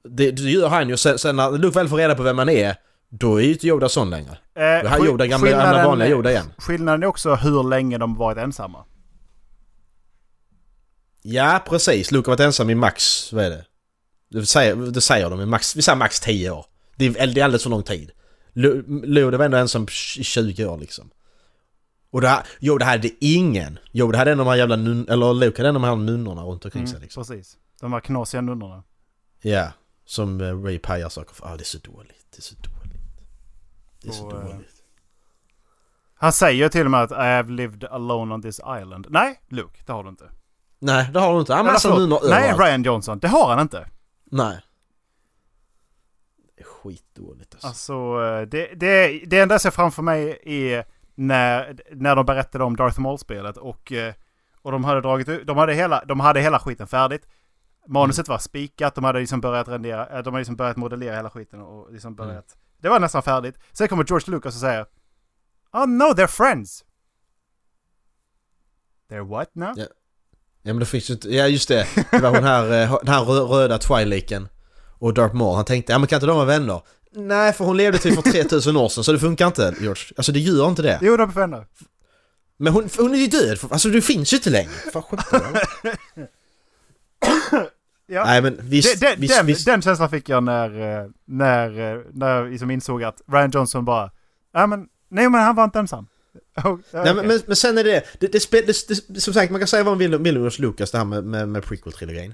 Det, det gör han ju. Sen, sen när Luke väl får reda på vem han är, då är ju inte Yoda sån längre. Eh, Då är Yoda, gamla, vanliga Yoda igen. Skillnaden är också hur länge de varit ensamma. Ja, precis. Luke har varit ensam i max, vad är det? Det säger, det säger de, i max, vi säger max 10 år. Det är, det är alldeles för lång tid. Luke var ändå ensam i 20 år liksom. Och det här, jo det hade ingen. Jo det hade en av de här jävla nun, eller Luke hade en av de här nunnorna runt omkring sig liksom. Precis. De här knasiga nunnorna. Ja. Som uh, Ray pajar saker för. Ah, det är så dåligt. Det är så dåligt. Det är så Och, eh, dåligt. Han säger till och med att I have lived alone on this island. Nej, Luke, det har du inte. Nej, det har du inte. Han har massa nunnor Nej, överallt. Ryan Johnson. Det har han inte. Nej. Det är skitdåligt alltså. Alltså, eh, det, det, det enda jag ser framför mig är när, när de berättade om Darth Maul-spelet och, eh, och de hade dragit ut, de hade hela, de hade hela skiten färdigt. Manuset var spikat, de hade liksom börjat rendera, eh, de hade liksom börjat modellera hela skiten och liksom börjat. Det var nästan färdigt. Sen kommer George Lucas och säger Oh no, they're friends! They're what now? Ja. Ja men det finns ju inte, ja just det. Det var hon här, den här rö- röda Twilaken och Darth Maul. Han tänkte, ja men kan inte de vara vänner? Nej för hon levde typ för 3000 år sedan så det funkar inte George. Alltså det gör inte det. Jo, de är vänner. Men hon, hon är ju död, alltså du finns ju inte längre. Fan skämtar? Ja. Nej men visst, den, visst, den, visst. den känslan fick jag när, eh, när, eh, när jag liksom insåg att Ryan Johnson bara, ja men, nej men han var inte ensam. Oh, Nej, men, men, men sen är det, det, det, det, det som sagt man kan säga vad man vill om Lucas det här med, med, med prequel-trilogin.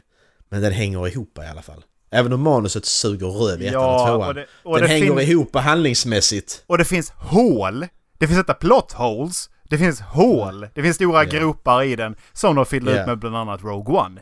Men den hänger ihop i alla fall. Även om manuset suger röv i ettan och tvåan. och det, och, den hänger finns, ihop handlingsmässigt. och det finns hål. Det finns inte plot holes. Det finns hål. Det finns stora Ja. gropar i den. Som de fyller Ja. ut med bland annat Rogue One.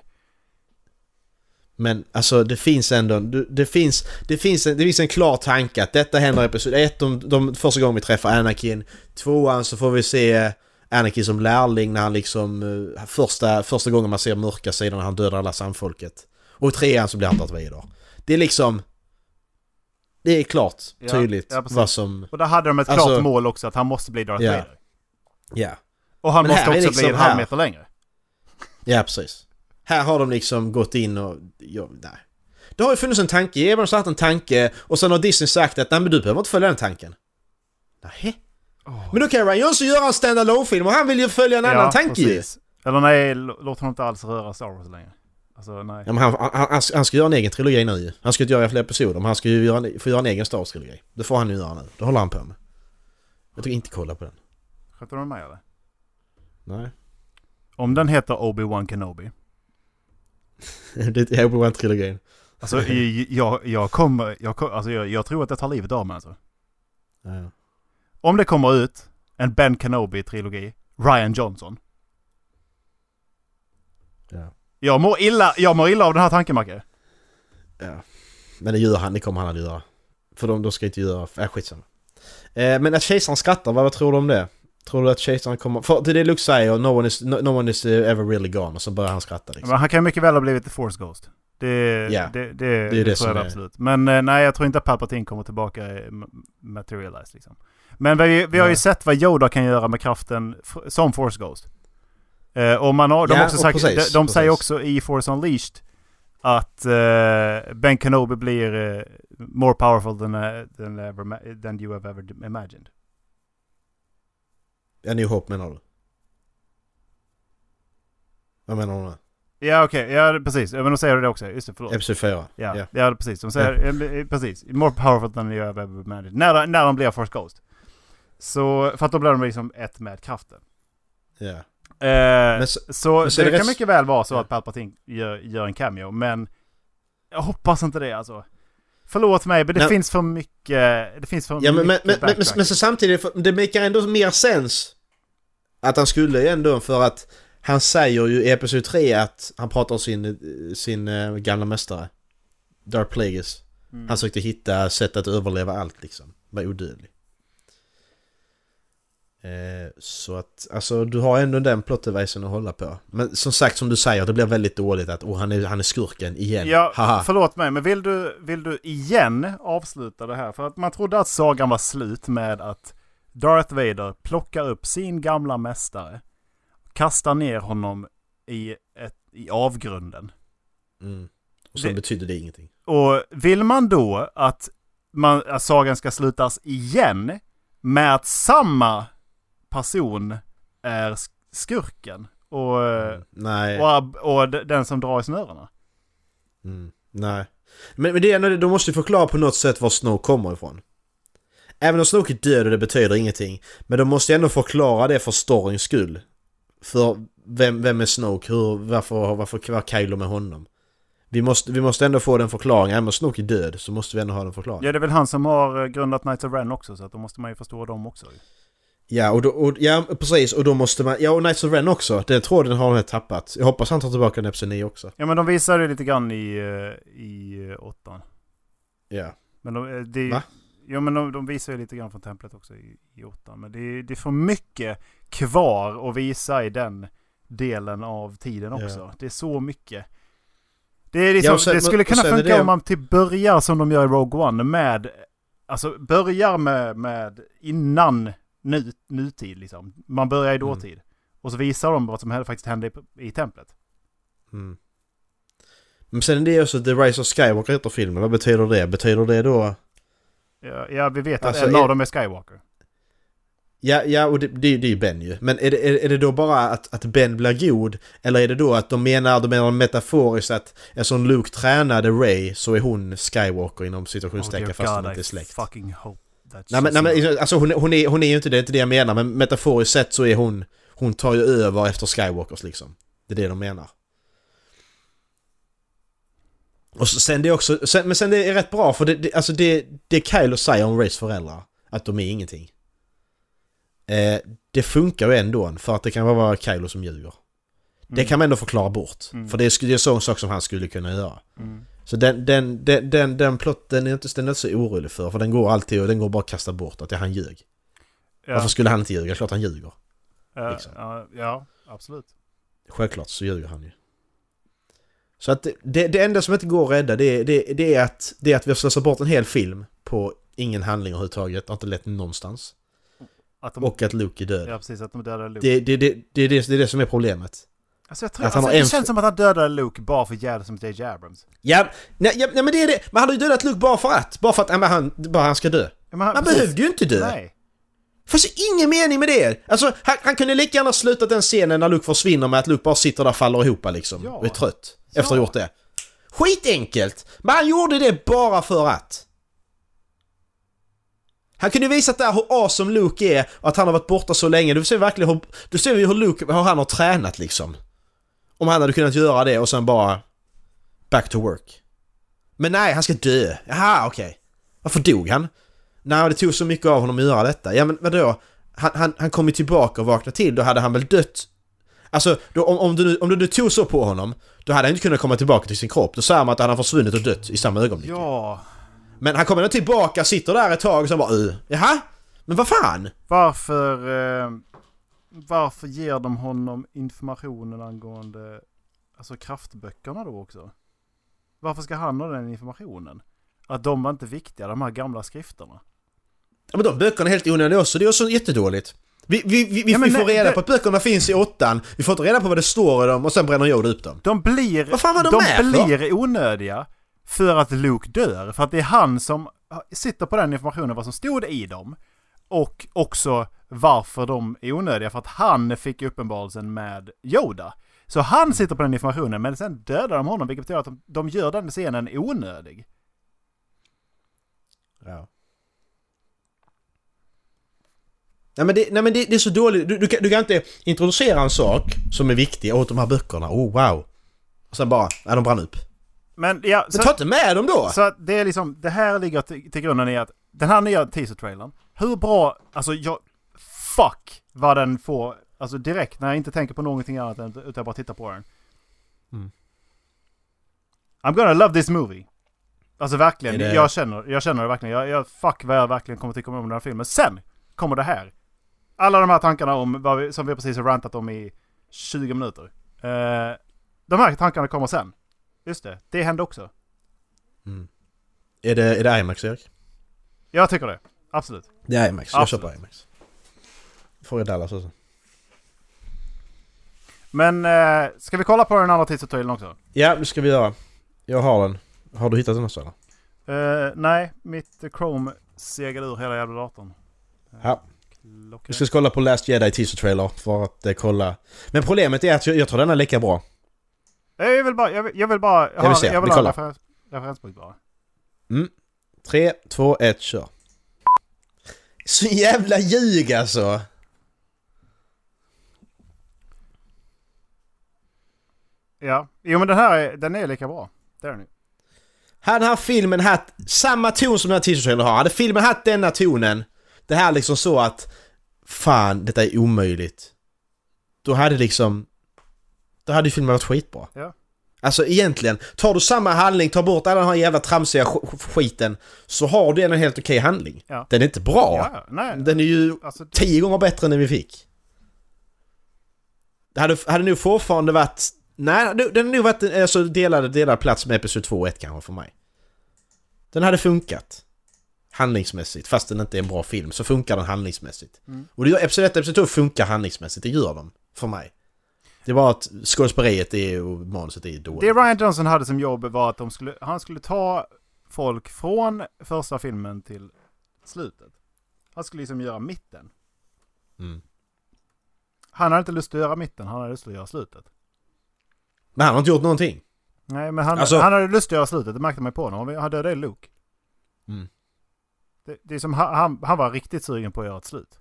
Men alltså det finns ändå, det det finns, det finns, en, det finns en klar tanke att detta händer i Episod 1, de, de, första gången vi träffar Anakin. Tvåan så får vi se Anakin som lärling när han liksom, eh, första, första gången man ser mörka sidan när han dödar alla samfolket. Och i trean så blir han Darth Vader. Det är liksom, det är klart, Ja, tydligt ja, precis. vad som, Och där hade de ett Alltså- klart mål också, att han måste bli Darth Ja. Vader. ja. Och han Men måste också liksom bli en halv här. meter längre. Ja, precis. Här har de liksom gått in och... Ja, nej. Det har ju funnits en tanke, Abrams har haft en tanke och sen har Disney sagt att nej men du behöver inte följa den tanken. Nej. Men då kan Ryan Johnson göra en stand film och han vill ju följa en annan tanke ju. Eller nej, låt honom inte alls röra Star Wars längre. Alltså nej. Ja, han, han, han, han ska göra en egen trilogi nu ju. Han ska inte göra fler episoder men han ska ju göra få göra en egen Star Wars-trilogi. Det får han ju göra nu. Det håller han på med. Jag tycker inte kolla på den. Sköter du med eller? Nej. Om den heter Obi-Wan Kenobi. det är Obi-Wan-trilogin. Alltså jag, jag kommer, jag, kom- alltså, jag, jag tror att det tar livet av mig alltså. Ja. Om det kommer ut en Ben Kenobi-trilogi, Ryan Johnson. Ja. Jag mår illa, jag mår illa av den här tanken Macke. Ja. Men det gör han, det kommer han att göra. För de, de ska inte göra... Äh, skitsamma. Eh, men att kejsaren skrattar, vad, vad tror du om det? Tror du att kejsaren kommer... För det är det Luke säger, no one is, no, no one is eh, ever really gone. Och så börjar han skratta liksom. Men han kan mycket väl ha blivit The Force Ghost. Det, Ja, det, det, det är det, det tror jag är- absolut. Men eh, nej, jag tror inte att Palpatine kommer tillbaka i m- materialize liksom. Men vi, vi har ju sett vad Yoda kan göra med kraften som Force Ghost. Eh, och man har, de, Ja, också sagt, precis, de, de säger också i Force Unleashed att eh, Ben Kenobi blir eh, more powerful than, uh, than, ever, than you have ever imagined. Ja, New Hope menar du? Vad menar du? Ja okej, ja precis. Men de säger det också. Just det, förlåt. Episod 4? Ja, ja. ja. precis. De säger, precis. More powerful than you have ever imagined. När, när de blir Force Ghost. Så, för att då blir de liksom ett med kraften. ja. Eh, Men så- så, men så det det kan mycket väl vara så att Palpatine gör, gör en cameo, men jag hoppas inte det alltså. Förlåt mig, men det Nej. finns för mycket... Det finns för Ja mycket men, men, men, men så samtidigt, det makar ändå mer sens att han skulle ju ändå för att han säger ju i Episod 3 att han pratar om sin, sin eh, gamla mästare Darth Plagueis. Mm. Han sökte hitta sätt att överleva allt liksom. Vara odödlig. Eh, så att, alltså du har ändå den plottervisen att hålla på. Men som sagt, som du säger, det blir väldigt dåligt att oh, han, är, han är skurken igen. Ja, Haha. förlåt mig, men vill du, vill du igen avsluta det här? För att man trodde att sagan var slut med att Darth Vader plockar upp sin gamla mästare, kastar ner honom i, ett, i avgrunden. Mm. Och sen Det- betyder det ingenting. Och vill man då att, man, att sagan ska slutas igen med att samma person är sk- skurken Och, eh, Mm. Och, och den som drar i snörena. Mm. Nej. Men, men det är de måste ju förklara på något sätt var Snoke kommer ifrån. Även om Snoke är död och det betyder ingenting. Men de måste ändå förklara det för storyns skull. För vem, vem är Snoke? Hur, varför, varför var Kylo med honom? Vi måste, vi måste ändå få den förklaringen. Även om Snoke är död så måste vi ändå ha den förklaringen. Ja, det är väl han som har eh, grundat Knights of Ren också, så att då måste man ju förstå dem också. Ja, och då, och, ja, precis. Och då måste man... Ja, och Knights of Ren också. Den tråden har han tappat. Jag hoppas han tar tillbaka den Episod 9 också. Ja, men de visar ju lite grann i, eh, i eh, åttan. Ja. Men de, eh, det, Va? Ja, men de, de visar ju lite grann från templet också i, i åttan. Men det, det är för mycket kvar att visa i den delen av tiden också. Ja. Det är så mycket. Det, är liksom, Ja, sen- det skulle kunna funka det- om man typ börjar som de gör i Rogue One med... Alltså börjar med, med innan nu, nutid liksom. Man börjar i Mm. dåtid. Och så visar de vad som faktiskt hände i, i templet. Mm. Men sen är det också The Rise of Skywalker heter filmen. Vad betyder det? Betyder det då... Ja, ja vi vet att Alltså, en är- av dem är Skywalker. Ja, ja och det, det, det är ju Ben ju. Men är det, är, är det då bara att, att Ben blir god? Eller är det då att de menar, de menar metaforiskt att eftersom Luke tränade Ray så är hon Skywalker inom Oh, situationstecken dear fast God, inte är släkt? fucking hope Nej men, nej, men alltså hon, hon, är, hon är ju inte det, det är inte det jag menar men metaforiskt sett så är hon Hon tar ju över efter Skywalkers liksom. Det är det de menar. Och så, sen det är också, sen, men sen det är rätt bra för det, det, alltså det, det Kylo säger om Rays föräldrar Att de är ingenting. Eh, Det funkar ju ändå för att det kan vara Kylo som ljuger. Det kan man ändå förklara bort Mm. För det är, det är sån sak som han skulle kunna göra. Mm. Så den, den, den, den, den plotten är inte, den är inte så orolig för, för den går alltid och den går bara att kasta bort att han ljög. Ja, Varför skulle han inte ljuga? Klart han ljuger. liksom? ja, ja, absolut. Självklart så ljuger han ju. Så att det, det enda som inte går att rädda det, är- det, det, är att, det är att vi har slösat bort en hel film på ingen handling överhuvudtaget. Det har inte lett någonstans. Att de, Och att Luke är död. ja, precis. Att de dödade Luke. Det, det, det, det, det, det är det som är problemet. Alltså, jag tror, att han alltså, har det en- känns som att han dödade Luke bara för jävla som J.J. Abrams. Ja, nej, ja, nej men det är det. Man hade ju dödat Luke bara för att. Bara för att men han, bara han ska dö. Ja, men han, Han behövde ju inte dö. Nej. Är ingen mening med det! Alltså, han, han kunde lika gärna slutat den scenen när Luke försvinner med att Luke bara sitter där och faller ihop liksom. Ja. Och är trött. Efter att ha gjort det. Skitenkelt! Men han gjorde det bara för att. Han kunde visat där hur awesome Luke är och att han har varit borta så länge. Du ser verkligen hur, du ser hur Luke, hur han har tränat liksom. Om han hade kunnat göra det och sen bara... Back to work. Men nej, han ska dö. Jaha, okej. Varför dog han? Nej, det tog så mycket av honom att göra detta. Ja, men vadå? Han, han, han kom ju tillbaka och vaknade till, då hade han väl dött? Alltså, då, om, om, du, om du nu tog så på honom, då hade han inte kunnat komma tillbaka till sin kropp. Då säger man att han har försvunnit och dött i samma ögonblick. Ja. Men han kommer ändå tillbaka, sitter där ett tag och så bara uh, Jaha? Men vad fan? Varför... Eh, varför ger de honom informationen angående... Alltså kraftböckerna då också? Varför ska han ha den informationen? Att de var inte viktiga, de här gamla skrifterna. Ja, men de böckerna är helt onödiga också, det är också jättedåligt. Vi, vi, vi, vi, Ja, vi får nej, reda det- på att böckerna finns i åttan, vi får inte reda på vad det står i dem och sen bränner Yoda upp dem. De blir, Vad fan var de med för? blir onödiga för att Luke dör. För att det är han som sitter på den informationen, vad som stod i dem. Och också varför de är onödiga. För att han fick uppenbarelsen med Yoda. Så han sitter på den informationen, men sen dödar de honom, vilket betyder att de, de gör den scenen onödig. Ja. Nej men, det, nej men det, det är så dåligt, du, du, kan, du kan inte introducera en sak som är viktig åt de här böckerna, oh wow. Och sen bara, ja de brann upp. Men ja, Men ta inte med dem då! Så det är liksom, det här ligger till, till grunden i att den här nya teaser-trailern, hur bra, alltså jag, fuck vad den får, alltså direkt när jag inte tänker på någonting annat än utan jag bara tittar på den. Mm. I'm gonna love this movie. Alltså verkligen, det- jag, känner, jag känner det verkligen. Jag, jag, fuck vad jag verkligen kommer tycka om den här filmen. Sen kommer det här. Alla de här tankarna om, vad vi, som vi precis har rantat om i 20 minuter. Eh, de här tankarna kommer sen. Just det, det hände också. Mm. Är, det, är det IMAX Erik? Jag tycker det. Absolut. Det är IMAX, jag Absolut. köper IMAX. Får jag Dallas också. Men eh, ska vi kolla på den andra teaser-trailern också? Ja, det ska vi göra. Jag har den. Har du hittat den också eller? Eh, nej, mitt Chrome segade ur hela jävla datorn. Eh, Ja. Vi ska kolla på Last Jedi teaser trailer för att eh, kolla. Men problemet är att jag, jag tror den är lika bra. Jag vill bara, jag vill, jag vill bara Jag vill se, jag vi vill ha kollar. referens, referenspunkt bara. Mm. 3, 2, 1, kör. Så jävla ljug alltså! Ja, jo men den här är, den är lika bra. Det är den ju. Hade den här filmen haft samma ton som den här teaser-trailern har, hade filmen haft denna tonen, det här liksom så att fan, detta är omöjligt. Då hade liksom... Då hade ju filmen varit skitbra. Ja. Alltså egentligen, tar du samma handling, tar bort all den här jävla tramsiga sk- skiten, så har du en helt okej handling. Ja. Den är inte bra. Ja, nej. Den är ju Alltså, tio gånger bättre än den vi fick. Det hade, hade nog fortfarande varit... Nej, den hade nog varit alltså, delad, delad plats med Episod 2 och 1 kanske för mig. Den hade funkat. Handlingsmässigt, fast den inte är en bra film så funkar den handlingsmässigt. Mm. Och det gör Episod 1 och Episod 2 funkar handlingsmässigt, det gör de. För mig. Det är bara att skådespeleriet är och manuset är dåligt. det Ryan Johnson hade som jobb var att skulle, han skulle ta folk från första filmen till slutet. Han skulle liksom göra mitten. Mm. Han hade inte lust att göra mitten, han hade lust att göra slutet. Men han har inte gjort någonting. Nej, men han, Alltså- han hade lust att göra slutet, det märkte man ju på honom. Han dödade Luke. Mm. Det, det är som han, han, var riktigt sugen på att göra ett slut.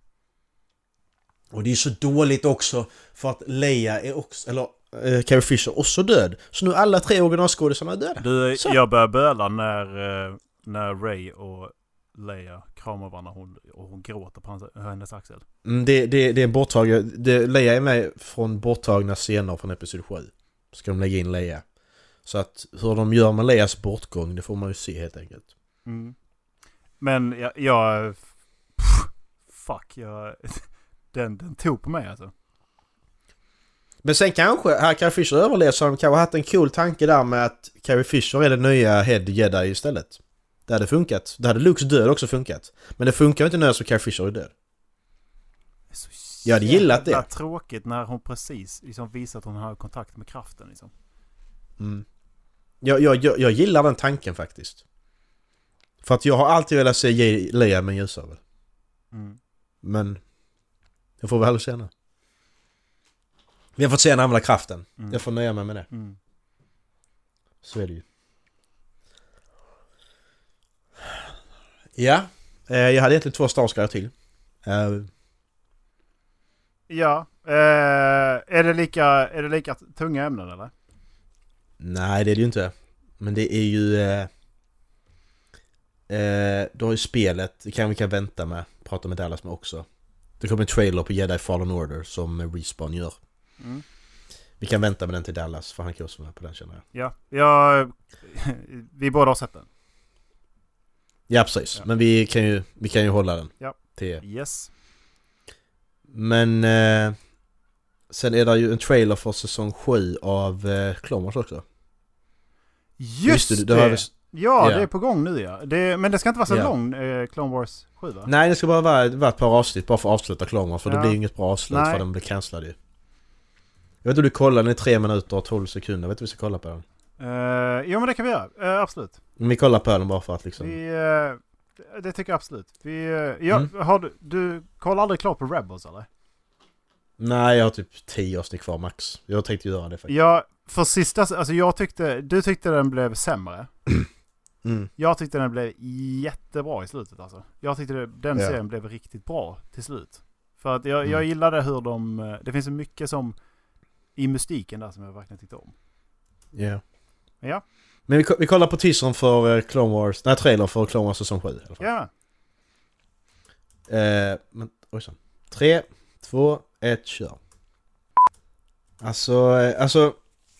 Och det är så dåligt också för att Leia är också, eller eh, Carrie Fisher också död. Så nu är alla tre originalskådisarna är döda. Du, Så. jag börjar böla när, eh, när Ray och Leia kramar varandra hon, och hon gråter på hans, hennes axel. Mm, det, det, det är en borttagen... Det, Leia är med från borttagna scener från Episod 7. Ska de lägga in Leia. Så att hur de gör med Leias bortgång, det får man ju se helt enkelt. Mm. Men jag... jag pff, fuck, jag... Den, den tog på mig alltså. Men sen kanske, här Carrie Fisher överlevt så de kanske haft en cool tanke där med att Carrie Fisher är den nya Head Jedi istället. Det hade funkat. Det hade Lukes död också funkat. Men det funkar inte nu så Carrie Fisher är död. Det är så Jag hade gillat det. jävla tråkigt när hon precis liksom visar att hon har kontakt med kraften liksom. Mm. Jag, jag, jag, jag gillar den tanken faktiskt. För att jag har alltid velat se Leia med en ljusöver. Mm. Men jag får väl se nu. Vi har fått se henne använda kraften. Mm. Jag får nöja mig med det. Mm. Så är det ju. Ja, eh, jag hade egentligen två starskare till. Ja, eh, är, det lika, är det lika tunga ämnen eller? nej, det är det ju inte. Men det är ju... Eh, eh, du har ju spelet, det kan vi kan vänta med. Prata med Dallas med också. Det kommer en trailer på Jedi Fallen Order som Respawn gör. Mm. Vi kan vänta med den till Dallas för han kan också vara med på den känner jag. Ja, jag, vi båda har sett den. Ja precis, Ja. men vi kan ju, vi kan ju hålla den. Ja. Till Yes. Men eh, sen är det ju en trailer för säsong 7 av eh, Clone Wars också. Just det, det! det vi- Ja, Ja. det är på gång nu ja. Det, men det ska inte vara så Ja. lång, eh, Clone Wars 7 va? Nej, det ska bara vara, vara ett par avsnitt bara för att avsluta Clone Wars för Ja. det blir ju inget bra avslut Nej. för den blir cancellad ju. Jag vet inte om du kollar den i 3 minuter och 12 sekunder, jag vet om vi ska kolla på den. Uh, jo men det kan vi göra, Eh, absolut. Vi kollar på den bara för att liksom... Vi, eh, det tycker jag absolut. Vi, eh, ja, Mm. har du, du kollar aldrig klart på Rebels eller? Nej, jag har typ 10 avsnitt kvar max. Jag tänkte göra det faktiskt. Ja, för sista, alltså jag tyckte, du tyckte den blev sämre. Mm. Jag tyckte den blev jättebra i slutet alltså. Jag tyckte det, den Ja. serien blev riktigt bra till slut. För att jag, jag Mm. gillade hur de, eh, det finns så mycket som i mystiken där som jag verkligen tyckte om. Ja. Ja. Men vi, vi kollar på teasern för eh, Clone Wars, nej trailer för Clone Wars säsong 7 i alla fall. Ja, Eh, men, ojsan. 3, 2, 1, kör. Alltså, eh, alltså...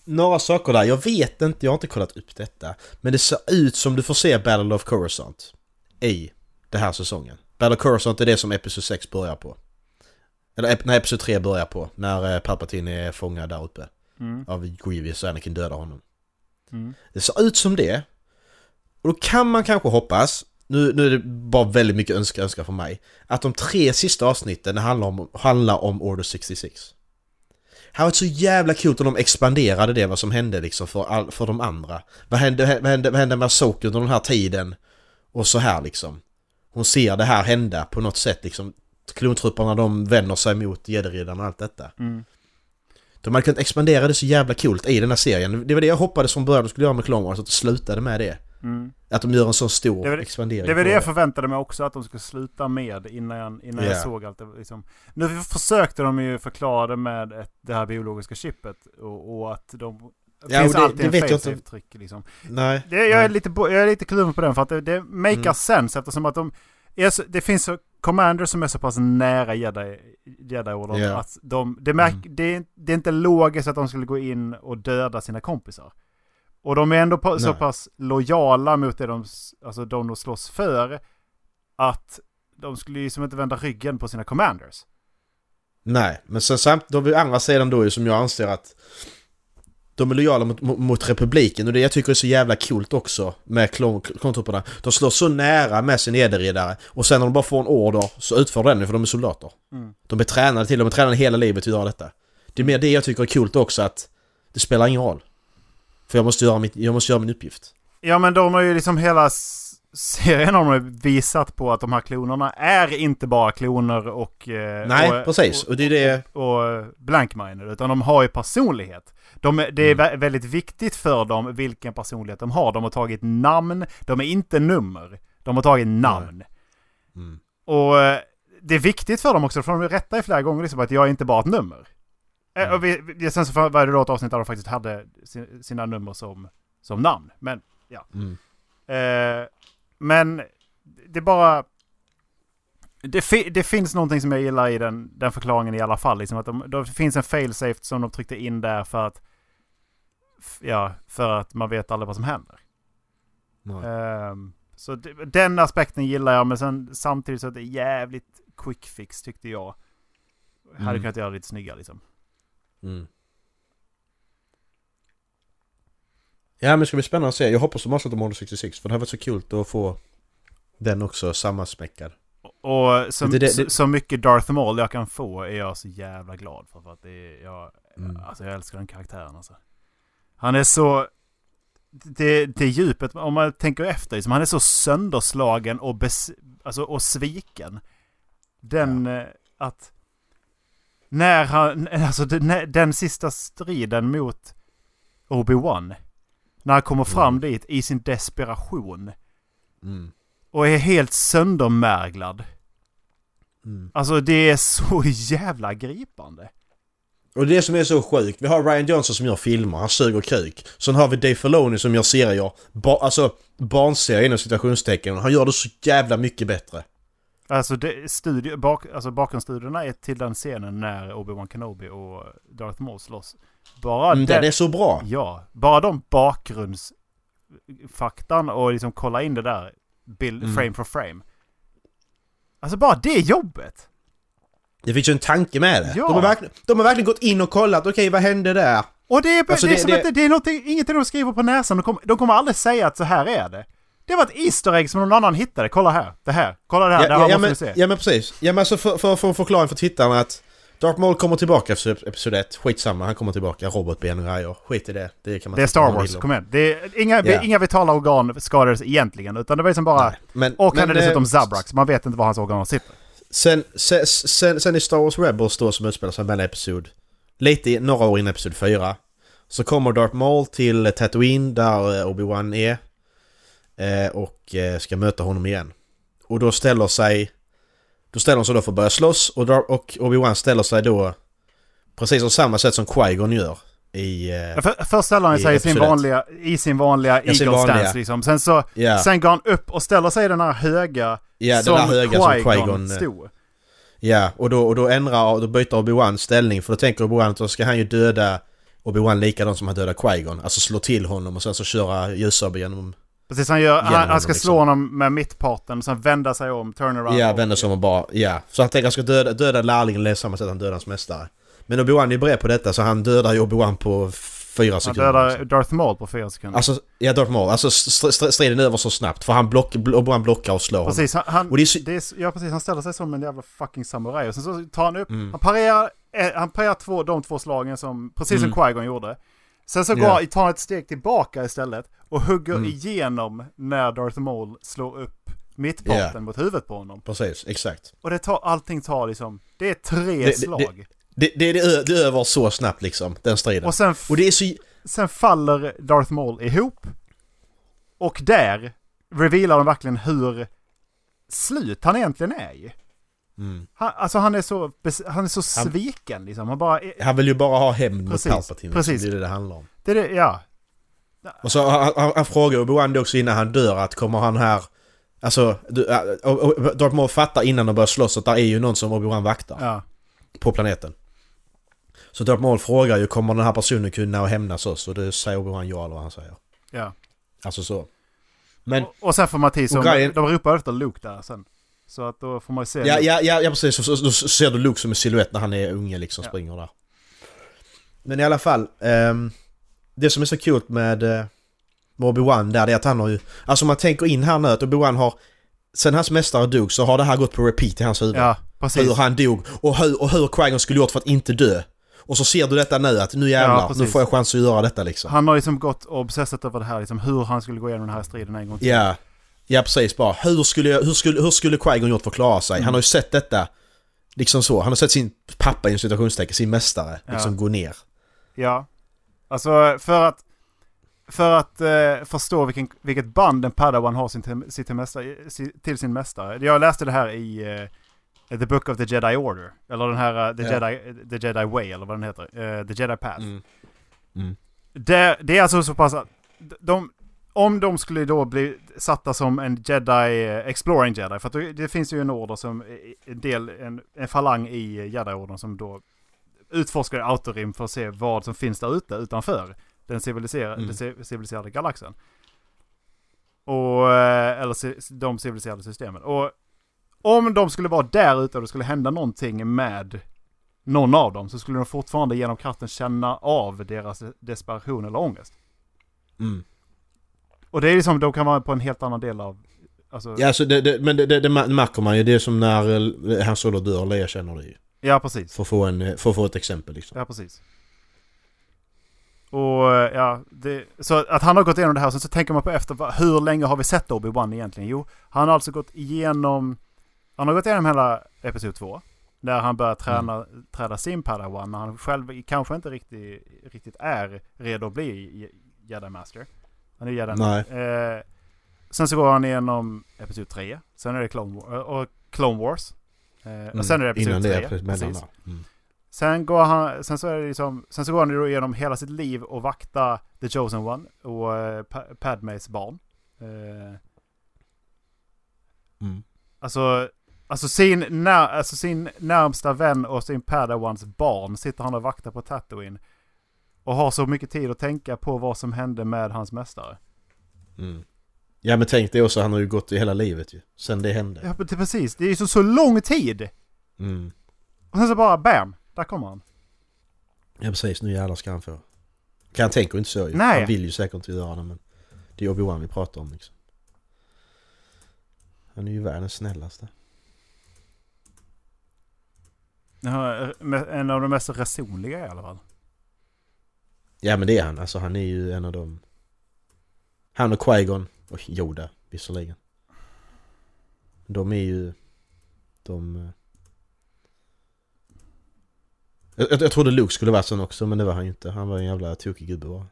Några saker där, jag vet inte, jag har inte kollat upp detta. Men det ser ut som du får se Battle of Coruscant i den här säsongen. Battle of Coruscant är det som Episod 6 börjar på. Eller när Episod 3 börjar på, när eh, Palpatine är fångad där uppe. mm, Av Grievous och Anakin dödar honom. Mm, Det ser ut som det. Och då kan man kanske hoppas, nu, nu är det bara väldigt mycket önska, önska för mig, att de tre sista avsnitten handlar om, handlar om Order 66. Det hade varit så jävla kul om de expanderade det, vad som hände liksom för, all, för de andra. Vad hände, vad hände, vad hände med Soke under den här tiden? Och så här liksom. Hon ser det här hända på något sätt liksom. klontrupperna de vänder sig mot gäddriddaren och allt detta. Mm. De hade kunnat expandera det så jävla coolt i den här serien. Det var det jag hoppades från början de skulle göra med Clone Wars, att det slutade med det. Mm. Att de gör en sån stor Det var expandering Det var det jag förväntade mig också att de skulle sluta med innan jag, innan jag Ja. såg allt det. Liksom. Nu försökte de ju förklara det med det här biologiska chippet och, och att de... Det Ja, finns det- alltid det en jag failsafe-trick liksom. Nej. Det, jag, är nej. lite, bo- jag är lite kluven på den för att det, det makar Mm. sense eftersom att de... Är så, det finns så commanders som är så pass nära jedi, jedi-orden Ja. att de... Det, märk, Mm. det, är, det är inte logiskt att de skulle gå in och döda sina kompisar. Och de är ändå på, så Nej. pass lojala mot det de, alltså de de slåss för att de skulle ju som inte vända ryggen på sina commanders. Nej, men sen samt, då vid andra sidan då är som jag anser att de är lojala mot, mot, republiken och det jag tycker är så jävla coolt också med klon- klontrupperna. De slår så nära med sin ederriddare och sen när de bara får en order så utför de den för de är soldater. Mm. De är tränade till, de är tränade hela livet att göra detta. Det är mer det jag tycker är coolt också att det spelar ingen roll. För jag måste göra, mitt, jag måste göra min uppgift. Ja men de har ju liksom hela serien har de visat på att de här klonerna är inte bara kloner och... eh, Nej, och, precis. Och det är det... och, blankminer, utan de har ju personlighet. De, det är Mm. vä- väldigt viktigt för dem vilken personlighet de har. De har tagit namn, de är inte nummer. De har tagit namn. Mm. Och eh, det är viktigt för dem också, för de rättar ju flera gånger liksom att jag är inte bara ett nummer. Eh, Mm. Och vi, sen så var det då ett avsnitt där de faktiskt hade sin, sina nummer som, som namn. Men, ja. Mm. Eh, men det är bara... Det, fi, det finns någonting som jag gillar i den, den förklaringen i alla fall. Liksom att de, det finns en failsafe som de tryckte in där för att... Ja, för att man vet aldrig vad som händer. Ehm, så det, den aspekten gillar jag, men sen samtidigt så är det jävligt quick fix tyckte jag. Hade Mm. kunnat göra det lite snyggare liksom. Mm. Ja men det ska bli spännande att se. Jag hoppas de har de Order 66 för det har varit så kul att få den också sammansmäckad. Och så, Det- det- så, så mycket Darth Maul jag kan få är jag så jävla glad för. för att det är, jag, Mm. alltså jag älskar den karaktären alltså. Han är så... Det, det djupet, om man tänker efter, liksom, han är så sönderslagen och, bes, alltså, och sviken. Den, eh, att... När han, alltså den, den sista striden mot Obi-Wan. När han kommer fram Mm. dit i sin desperation. Mm. Och är helt söndermärglad. Mm. Alltså det är så jävla gripande. Och det som är så sjukt, vi har Ryan Johnson som gör filmer, han suger kuk. Sen har vi Dave Filoni som gör serier, ba, alltså barnserier inom citationstecken. Han gör det så jävla mycket bättre. Alltså, det, studio, bak, alltså bakgrundsstudierna är till den scenen när Obi-Wan Kenobi och Darth Maul slåss. Bara Mm, den, den är så bra. Ja, bara de bakgrundsfaktan och liksom kolla in det där bild, Mm. frame for frame. Alltså bara det jobbet! Det finns ju en tanke med det. Ja. De, har verkligen, de har verkligen gått in och kollat, okej vad hände där? Och det är, Alltså, det, är det- som det- att det, är ingenting de skriver på näsan. De kommer, de kommer aldrig säga att så här är det. Det var ett Easter egg som någon annan hittade. Kolla här, det här, kolla det här, det här ja, ja, måste men, se. ja men precis. Ja men alltså för, för få en förklaring för tittarna att Darth Maul kommer tillbaka efter episod 1. Skitsamma, han kommer tillbaka. Robotben och grejer. Skit i det. Det kan man Det är Star Wars, kom igen. Det är inga, Ja. inga vitala organ skadades egentligen, utan det var liksom bara... Nej, Men, Och han är men, dessutom eh, Zabrak, så man vet inte var hans organ sitter. Sen, sen, sen, sen i Star Wars Rebels då som utspelar sig mellan episod... Lite i- några år innan episod 4. Så kommer Darth Maul till Tatooine där eh, Obi-Wan är. Eh, och ska möta honom igen. Och då ställer sig... Då ställer de sig då för att börja slåss och, och Obi-Wan ställer sig då precis på samma sätt som Qui-Gon gör i... Eh, Ja, För, först ställer han sig i sin vanliga, i sin vanliga Ja, eagle stance liksom. Sen så, ja, sen går han upp och ställer sig i den här höga ja, som Qui-Gon Qui-Gon... eh, stod. Ja, och då, och då ändrar, då byter Obi-Wan ställning för då tänker Obi-Wan att då ska han ju döda Obi-Wan likadant som han dödade Qui-Gon. Alltså slå till honom och sen så köra ljussabel genom... Precis, han, gör, han, han ska honom, slå liksom. honom med mittparten, sen vända sig om, turn around. Ja, och- vänder sig om och bara... Ja. Så han tänker att han ska döda, döda lärlingen på samma sätt han dödar hans mästare. Men Obi-Wan är beredd på detta så han dödar ju Obi-Wan på fyra Han sekunder. dödar liksom. Darth Maul på fyra sekunder. Alltså, ja Darth Maul. Alltså st- st- striden är över så snabbt för han block, bl- Obi-Wan blockar och slår honom. Precis, han, han, Och det är så- det är, ja, precis, han ställer sig som en jävla fucking samuraj. Och sen så tar han upp, Mm. han parerar, eh, han parerar två, de två slagen som, precis som Mm. Qui-Gon gjorde. Sen så går, han- tar han ett steg tillbaka istället och hugger Mm. igenom när Darth Maul slår upp mittparten Ja. mot huvudet på honom. Precis, exakt. Och det tar, allting tar liksom, det är tre det- slag. Det, det, det, det är över så snabbt liksom, den striden. och sen, Och det är så... sen faller Darth Maul ihop. Och där revealar de verkligen hur slut han egentligen är ju. Mm. Han, alltså han är så, han är så Han- sviken liksom. Han bara, Han vill ju bara ha hämnd mot Precis, Palpatine. precis. Liksom. Det är det det handlar om. det är det, ja. Och så han, han, han frågar Obi-Wan också innan han dör att kommer han här... Alltså, du, äh, Darth Maul fattar innan de börjar slåss att det är ju någon som Obi-Wan vaktar ja. på planeten. Så Darth Maul frågar ju kommer den här personen kunna hämnas oss? Och det säger Obi-Wan ja eller vad han säger. ja. Alltså så. Men... och, och sen får man till som, grejen- de ropar efter Luke där sen. Så att då får man ju se. Ja, ja, ja, ja precis. Så, så, så ser du Luke som en silhuett när han är unge liksom, Ja. springer där. Men i alla fall. ehm, det som är så kul med, eh, med Obi-Wan där det är att han har ju... Alltså om man tänker in här nu att Obi-Wan har... Sen hans mästare dog så har det här gått på repeat i hans huvud. ja, precis. hur han dog och hur, och hur Qui-Gon skulle gjort för att inte dö. Och så ser du detta nu att nu Ja, jävlar, precis. nu får jag chans att göra detta liksom. Han har liksom gått och obsessat över det här, liksom hur han skulle gå igenom den här striden en gång till. Ja, ja precis bara. Hur skulle, jag, hur skulle, hur skulle Qui-Gon gjort för att klara sig? Mm. Han har ju sett detta, liksom så. Han har sett sin pappa i situationstecken, sin mästare, liksom Ja. gå ner. Ja. Alltså för att, för att eh, förstå vilken, vilket band en padawan har sin, till, sin, till, mästare, till sin mästare. Jag läste det här i eh, The Book of the Jedi Order. Eller den här eh, the, Ja. Jedi, the Jedi Way, eller vad den heter. Eh, the Jedi Path. Mm. Mm. Det, det är alltså så pass att de, om de skulle då bli satta som en Jedi, eh, Exploring Jedi, för att det, finns ju en order som, eh, en del, en, en falang i Jedi-orden som då utforskar autorim för att se vad som finns där ute utanför den civiliserade, Mm. den ci- civiliserade galaxen. Och, eh, eller de civiliserade systemen. Och om de skulle vara där ute och det skulle hända någonting med någon av dem så skulle de fortfarande genom kraften känna av deras desperation eller ångest. Mm. Och det är liksom, de kan vara på en helt annan del av... Alltså, Ja, alltså det, det, men det, det, det märker man ju. Det är som när eh, Han Solo dör, Leia känner det ju. ja, precis. För att få, en, för att få ett exempel liksom. Ja, precis. Och eh, ja, det, så att han har gått igenom det här. Sen så tänker man på efter, hur länge har vi sett Obi-Wan egentligen? Jo, han har alltså gått igenom... Han har gått igenom hela Episod 2. Där han börjar träna, träda sin Padawan när han själv kanske inte riktigt, riktigt är redo att bli Jedi Master. Han är Jedi Nej. Eh, sen så går han igenom Episod 3. Sen är det Clone, War, och Clone Wars. Eh, och sen är det Episod Mm. Innan 3. det, precis, mellan precis. där. Mm. Sen går han, sen så är det liksom, sen så går han då igenom hela sitt liv och vakta The Chosen One och eh, Pa- Padmes barn. Eh, Mm. alltså, alltså, sin när, alltså sin närmsta vän och sin Padawans barn sitter han och vaktar på Tatooine. Och har så mycket tid att tänka på vad som hände med hans mästare. Mm. Ja men tänk dig också, han har ju gått i hela livet ju. Sen det hände. Ja, det, precis. Det är ju så, så lång tid! Mm. Och sen så bara BAM! Där kommer han. Ja precis, nu jävlar ska han få. Kan han tänker inte så ju. Nej. Han vill ju säkert inte göra det men det är Obi-Wan vi pratar om liksom. Han är ju världens snällaste. Ja, En av de mest resonliga i alla fall. Ja men det är han, alltså han är ju en av dem. Han och Qui-Gon och Yoda visserligen. De är ju... De... Eh, jag, jag, jag trodde Luke skulle vara sån också men det var han ju inte. Han var en jävla tokig gubbe bara.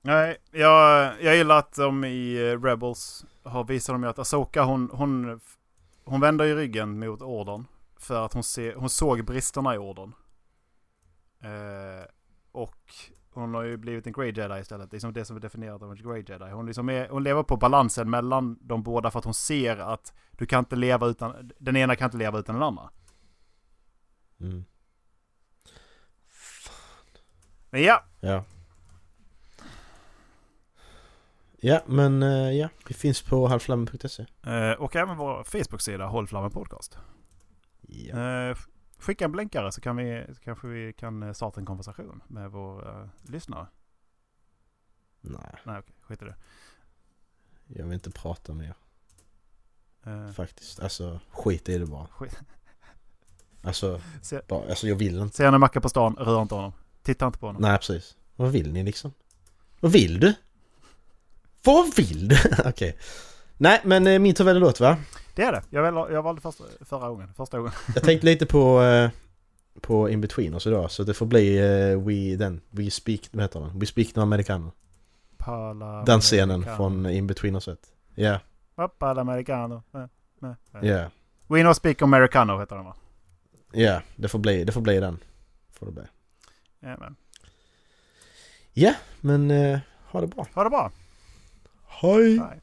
Nej, jag, jag gillar att de i eh, Rebels har visat dem ju att Asoka hon, hon, hon vänder ju ryggen mot orden. För att hon, ser, hon såg bristerna i orden. Eh, och hon har ju blivit en Grey Jedi istället. Det är som det som är definierat av en Grey Jedi. Hon, liksom är, hon lever på balansen mellan de båda för att hon ser att du kan inte leva utan, den ena kan inte leva utan den andra. Mm. Men ja, Ja. Ja men eh, ja, vi finns på halvflammen.se. eh, och även vår Facebook-sida Håll Flammen Podcast. Ja. Eh, skicka en blänkare så, kan vi, så kanske vi kan eh, starta en konversation med vår uh, lyssnare. Nej, Nej, okej, skit i det. jag vill inte prata mer Eh, faktiskt. Alltså skit i det bara. skit. Alltså, Se, bara, alltså jag vill inte. ser ni Macke på stan, rör inte honom. Titta inte på honom. Nej precis. Vad vill ni liksom? Vad vill du? Vad vill du? Okej. Nej, men min tur väljer låt va? Det är det. Jag, väl, jag valde första, förra gången. Första gången. Jag tänkte lite på, eh, på In Between oss idag, så det får bli eh, We, den, We Speak, vad heter den? We Speak No Americano. Pala Den scenen Americano. från In Between oss. Ja, Pala Americano. Ja, eh. We No Speak Americano heter den va? ja. Det får bli, det får bli den. Får det bli. Jajamän. Ja, men eh, ha det bra. Ha det bra. Hej! Bye.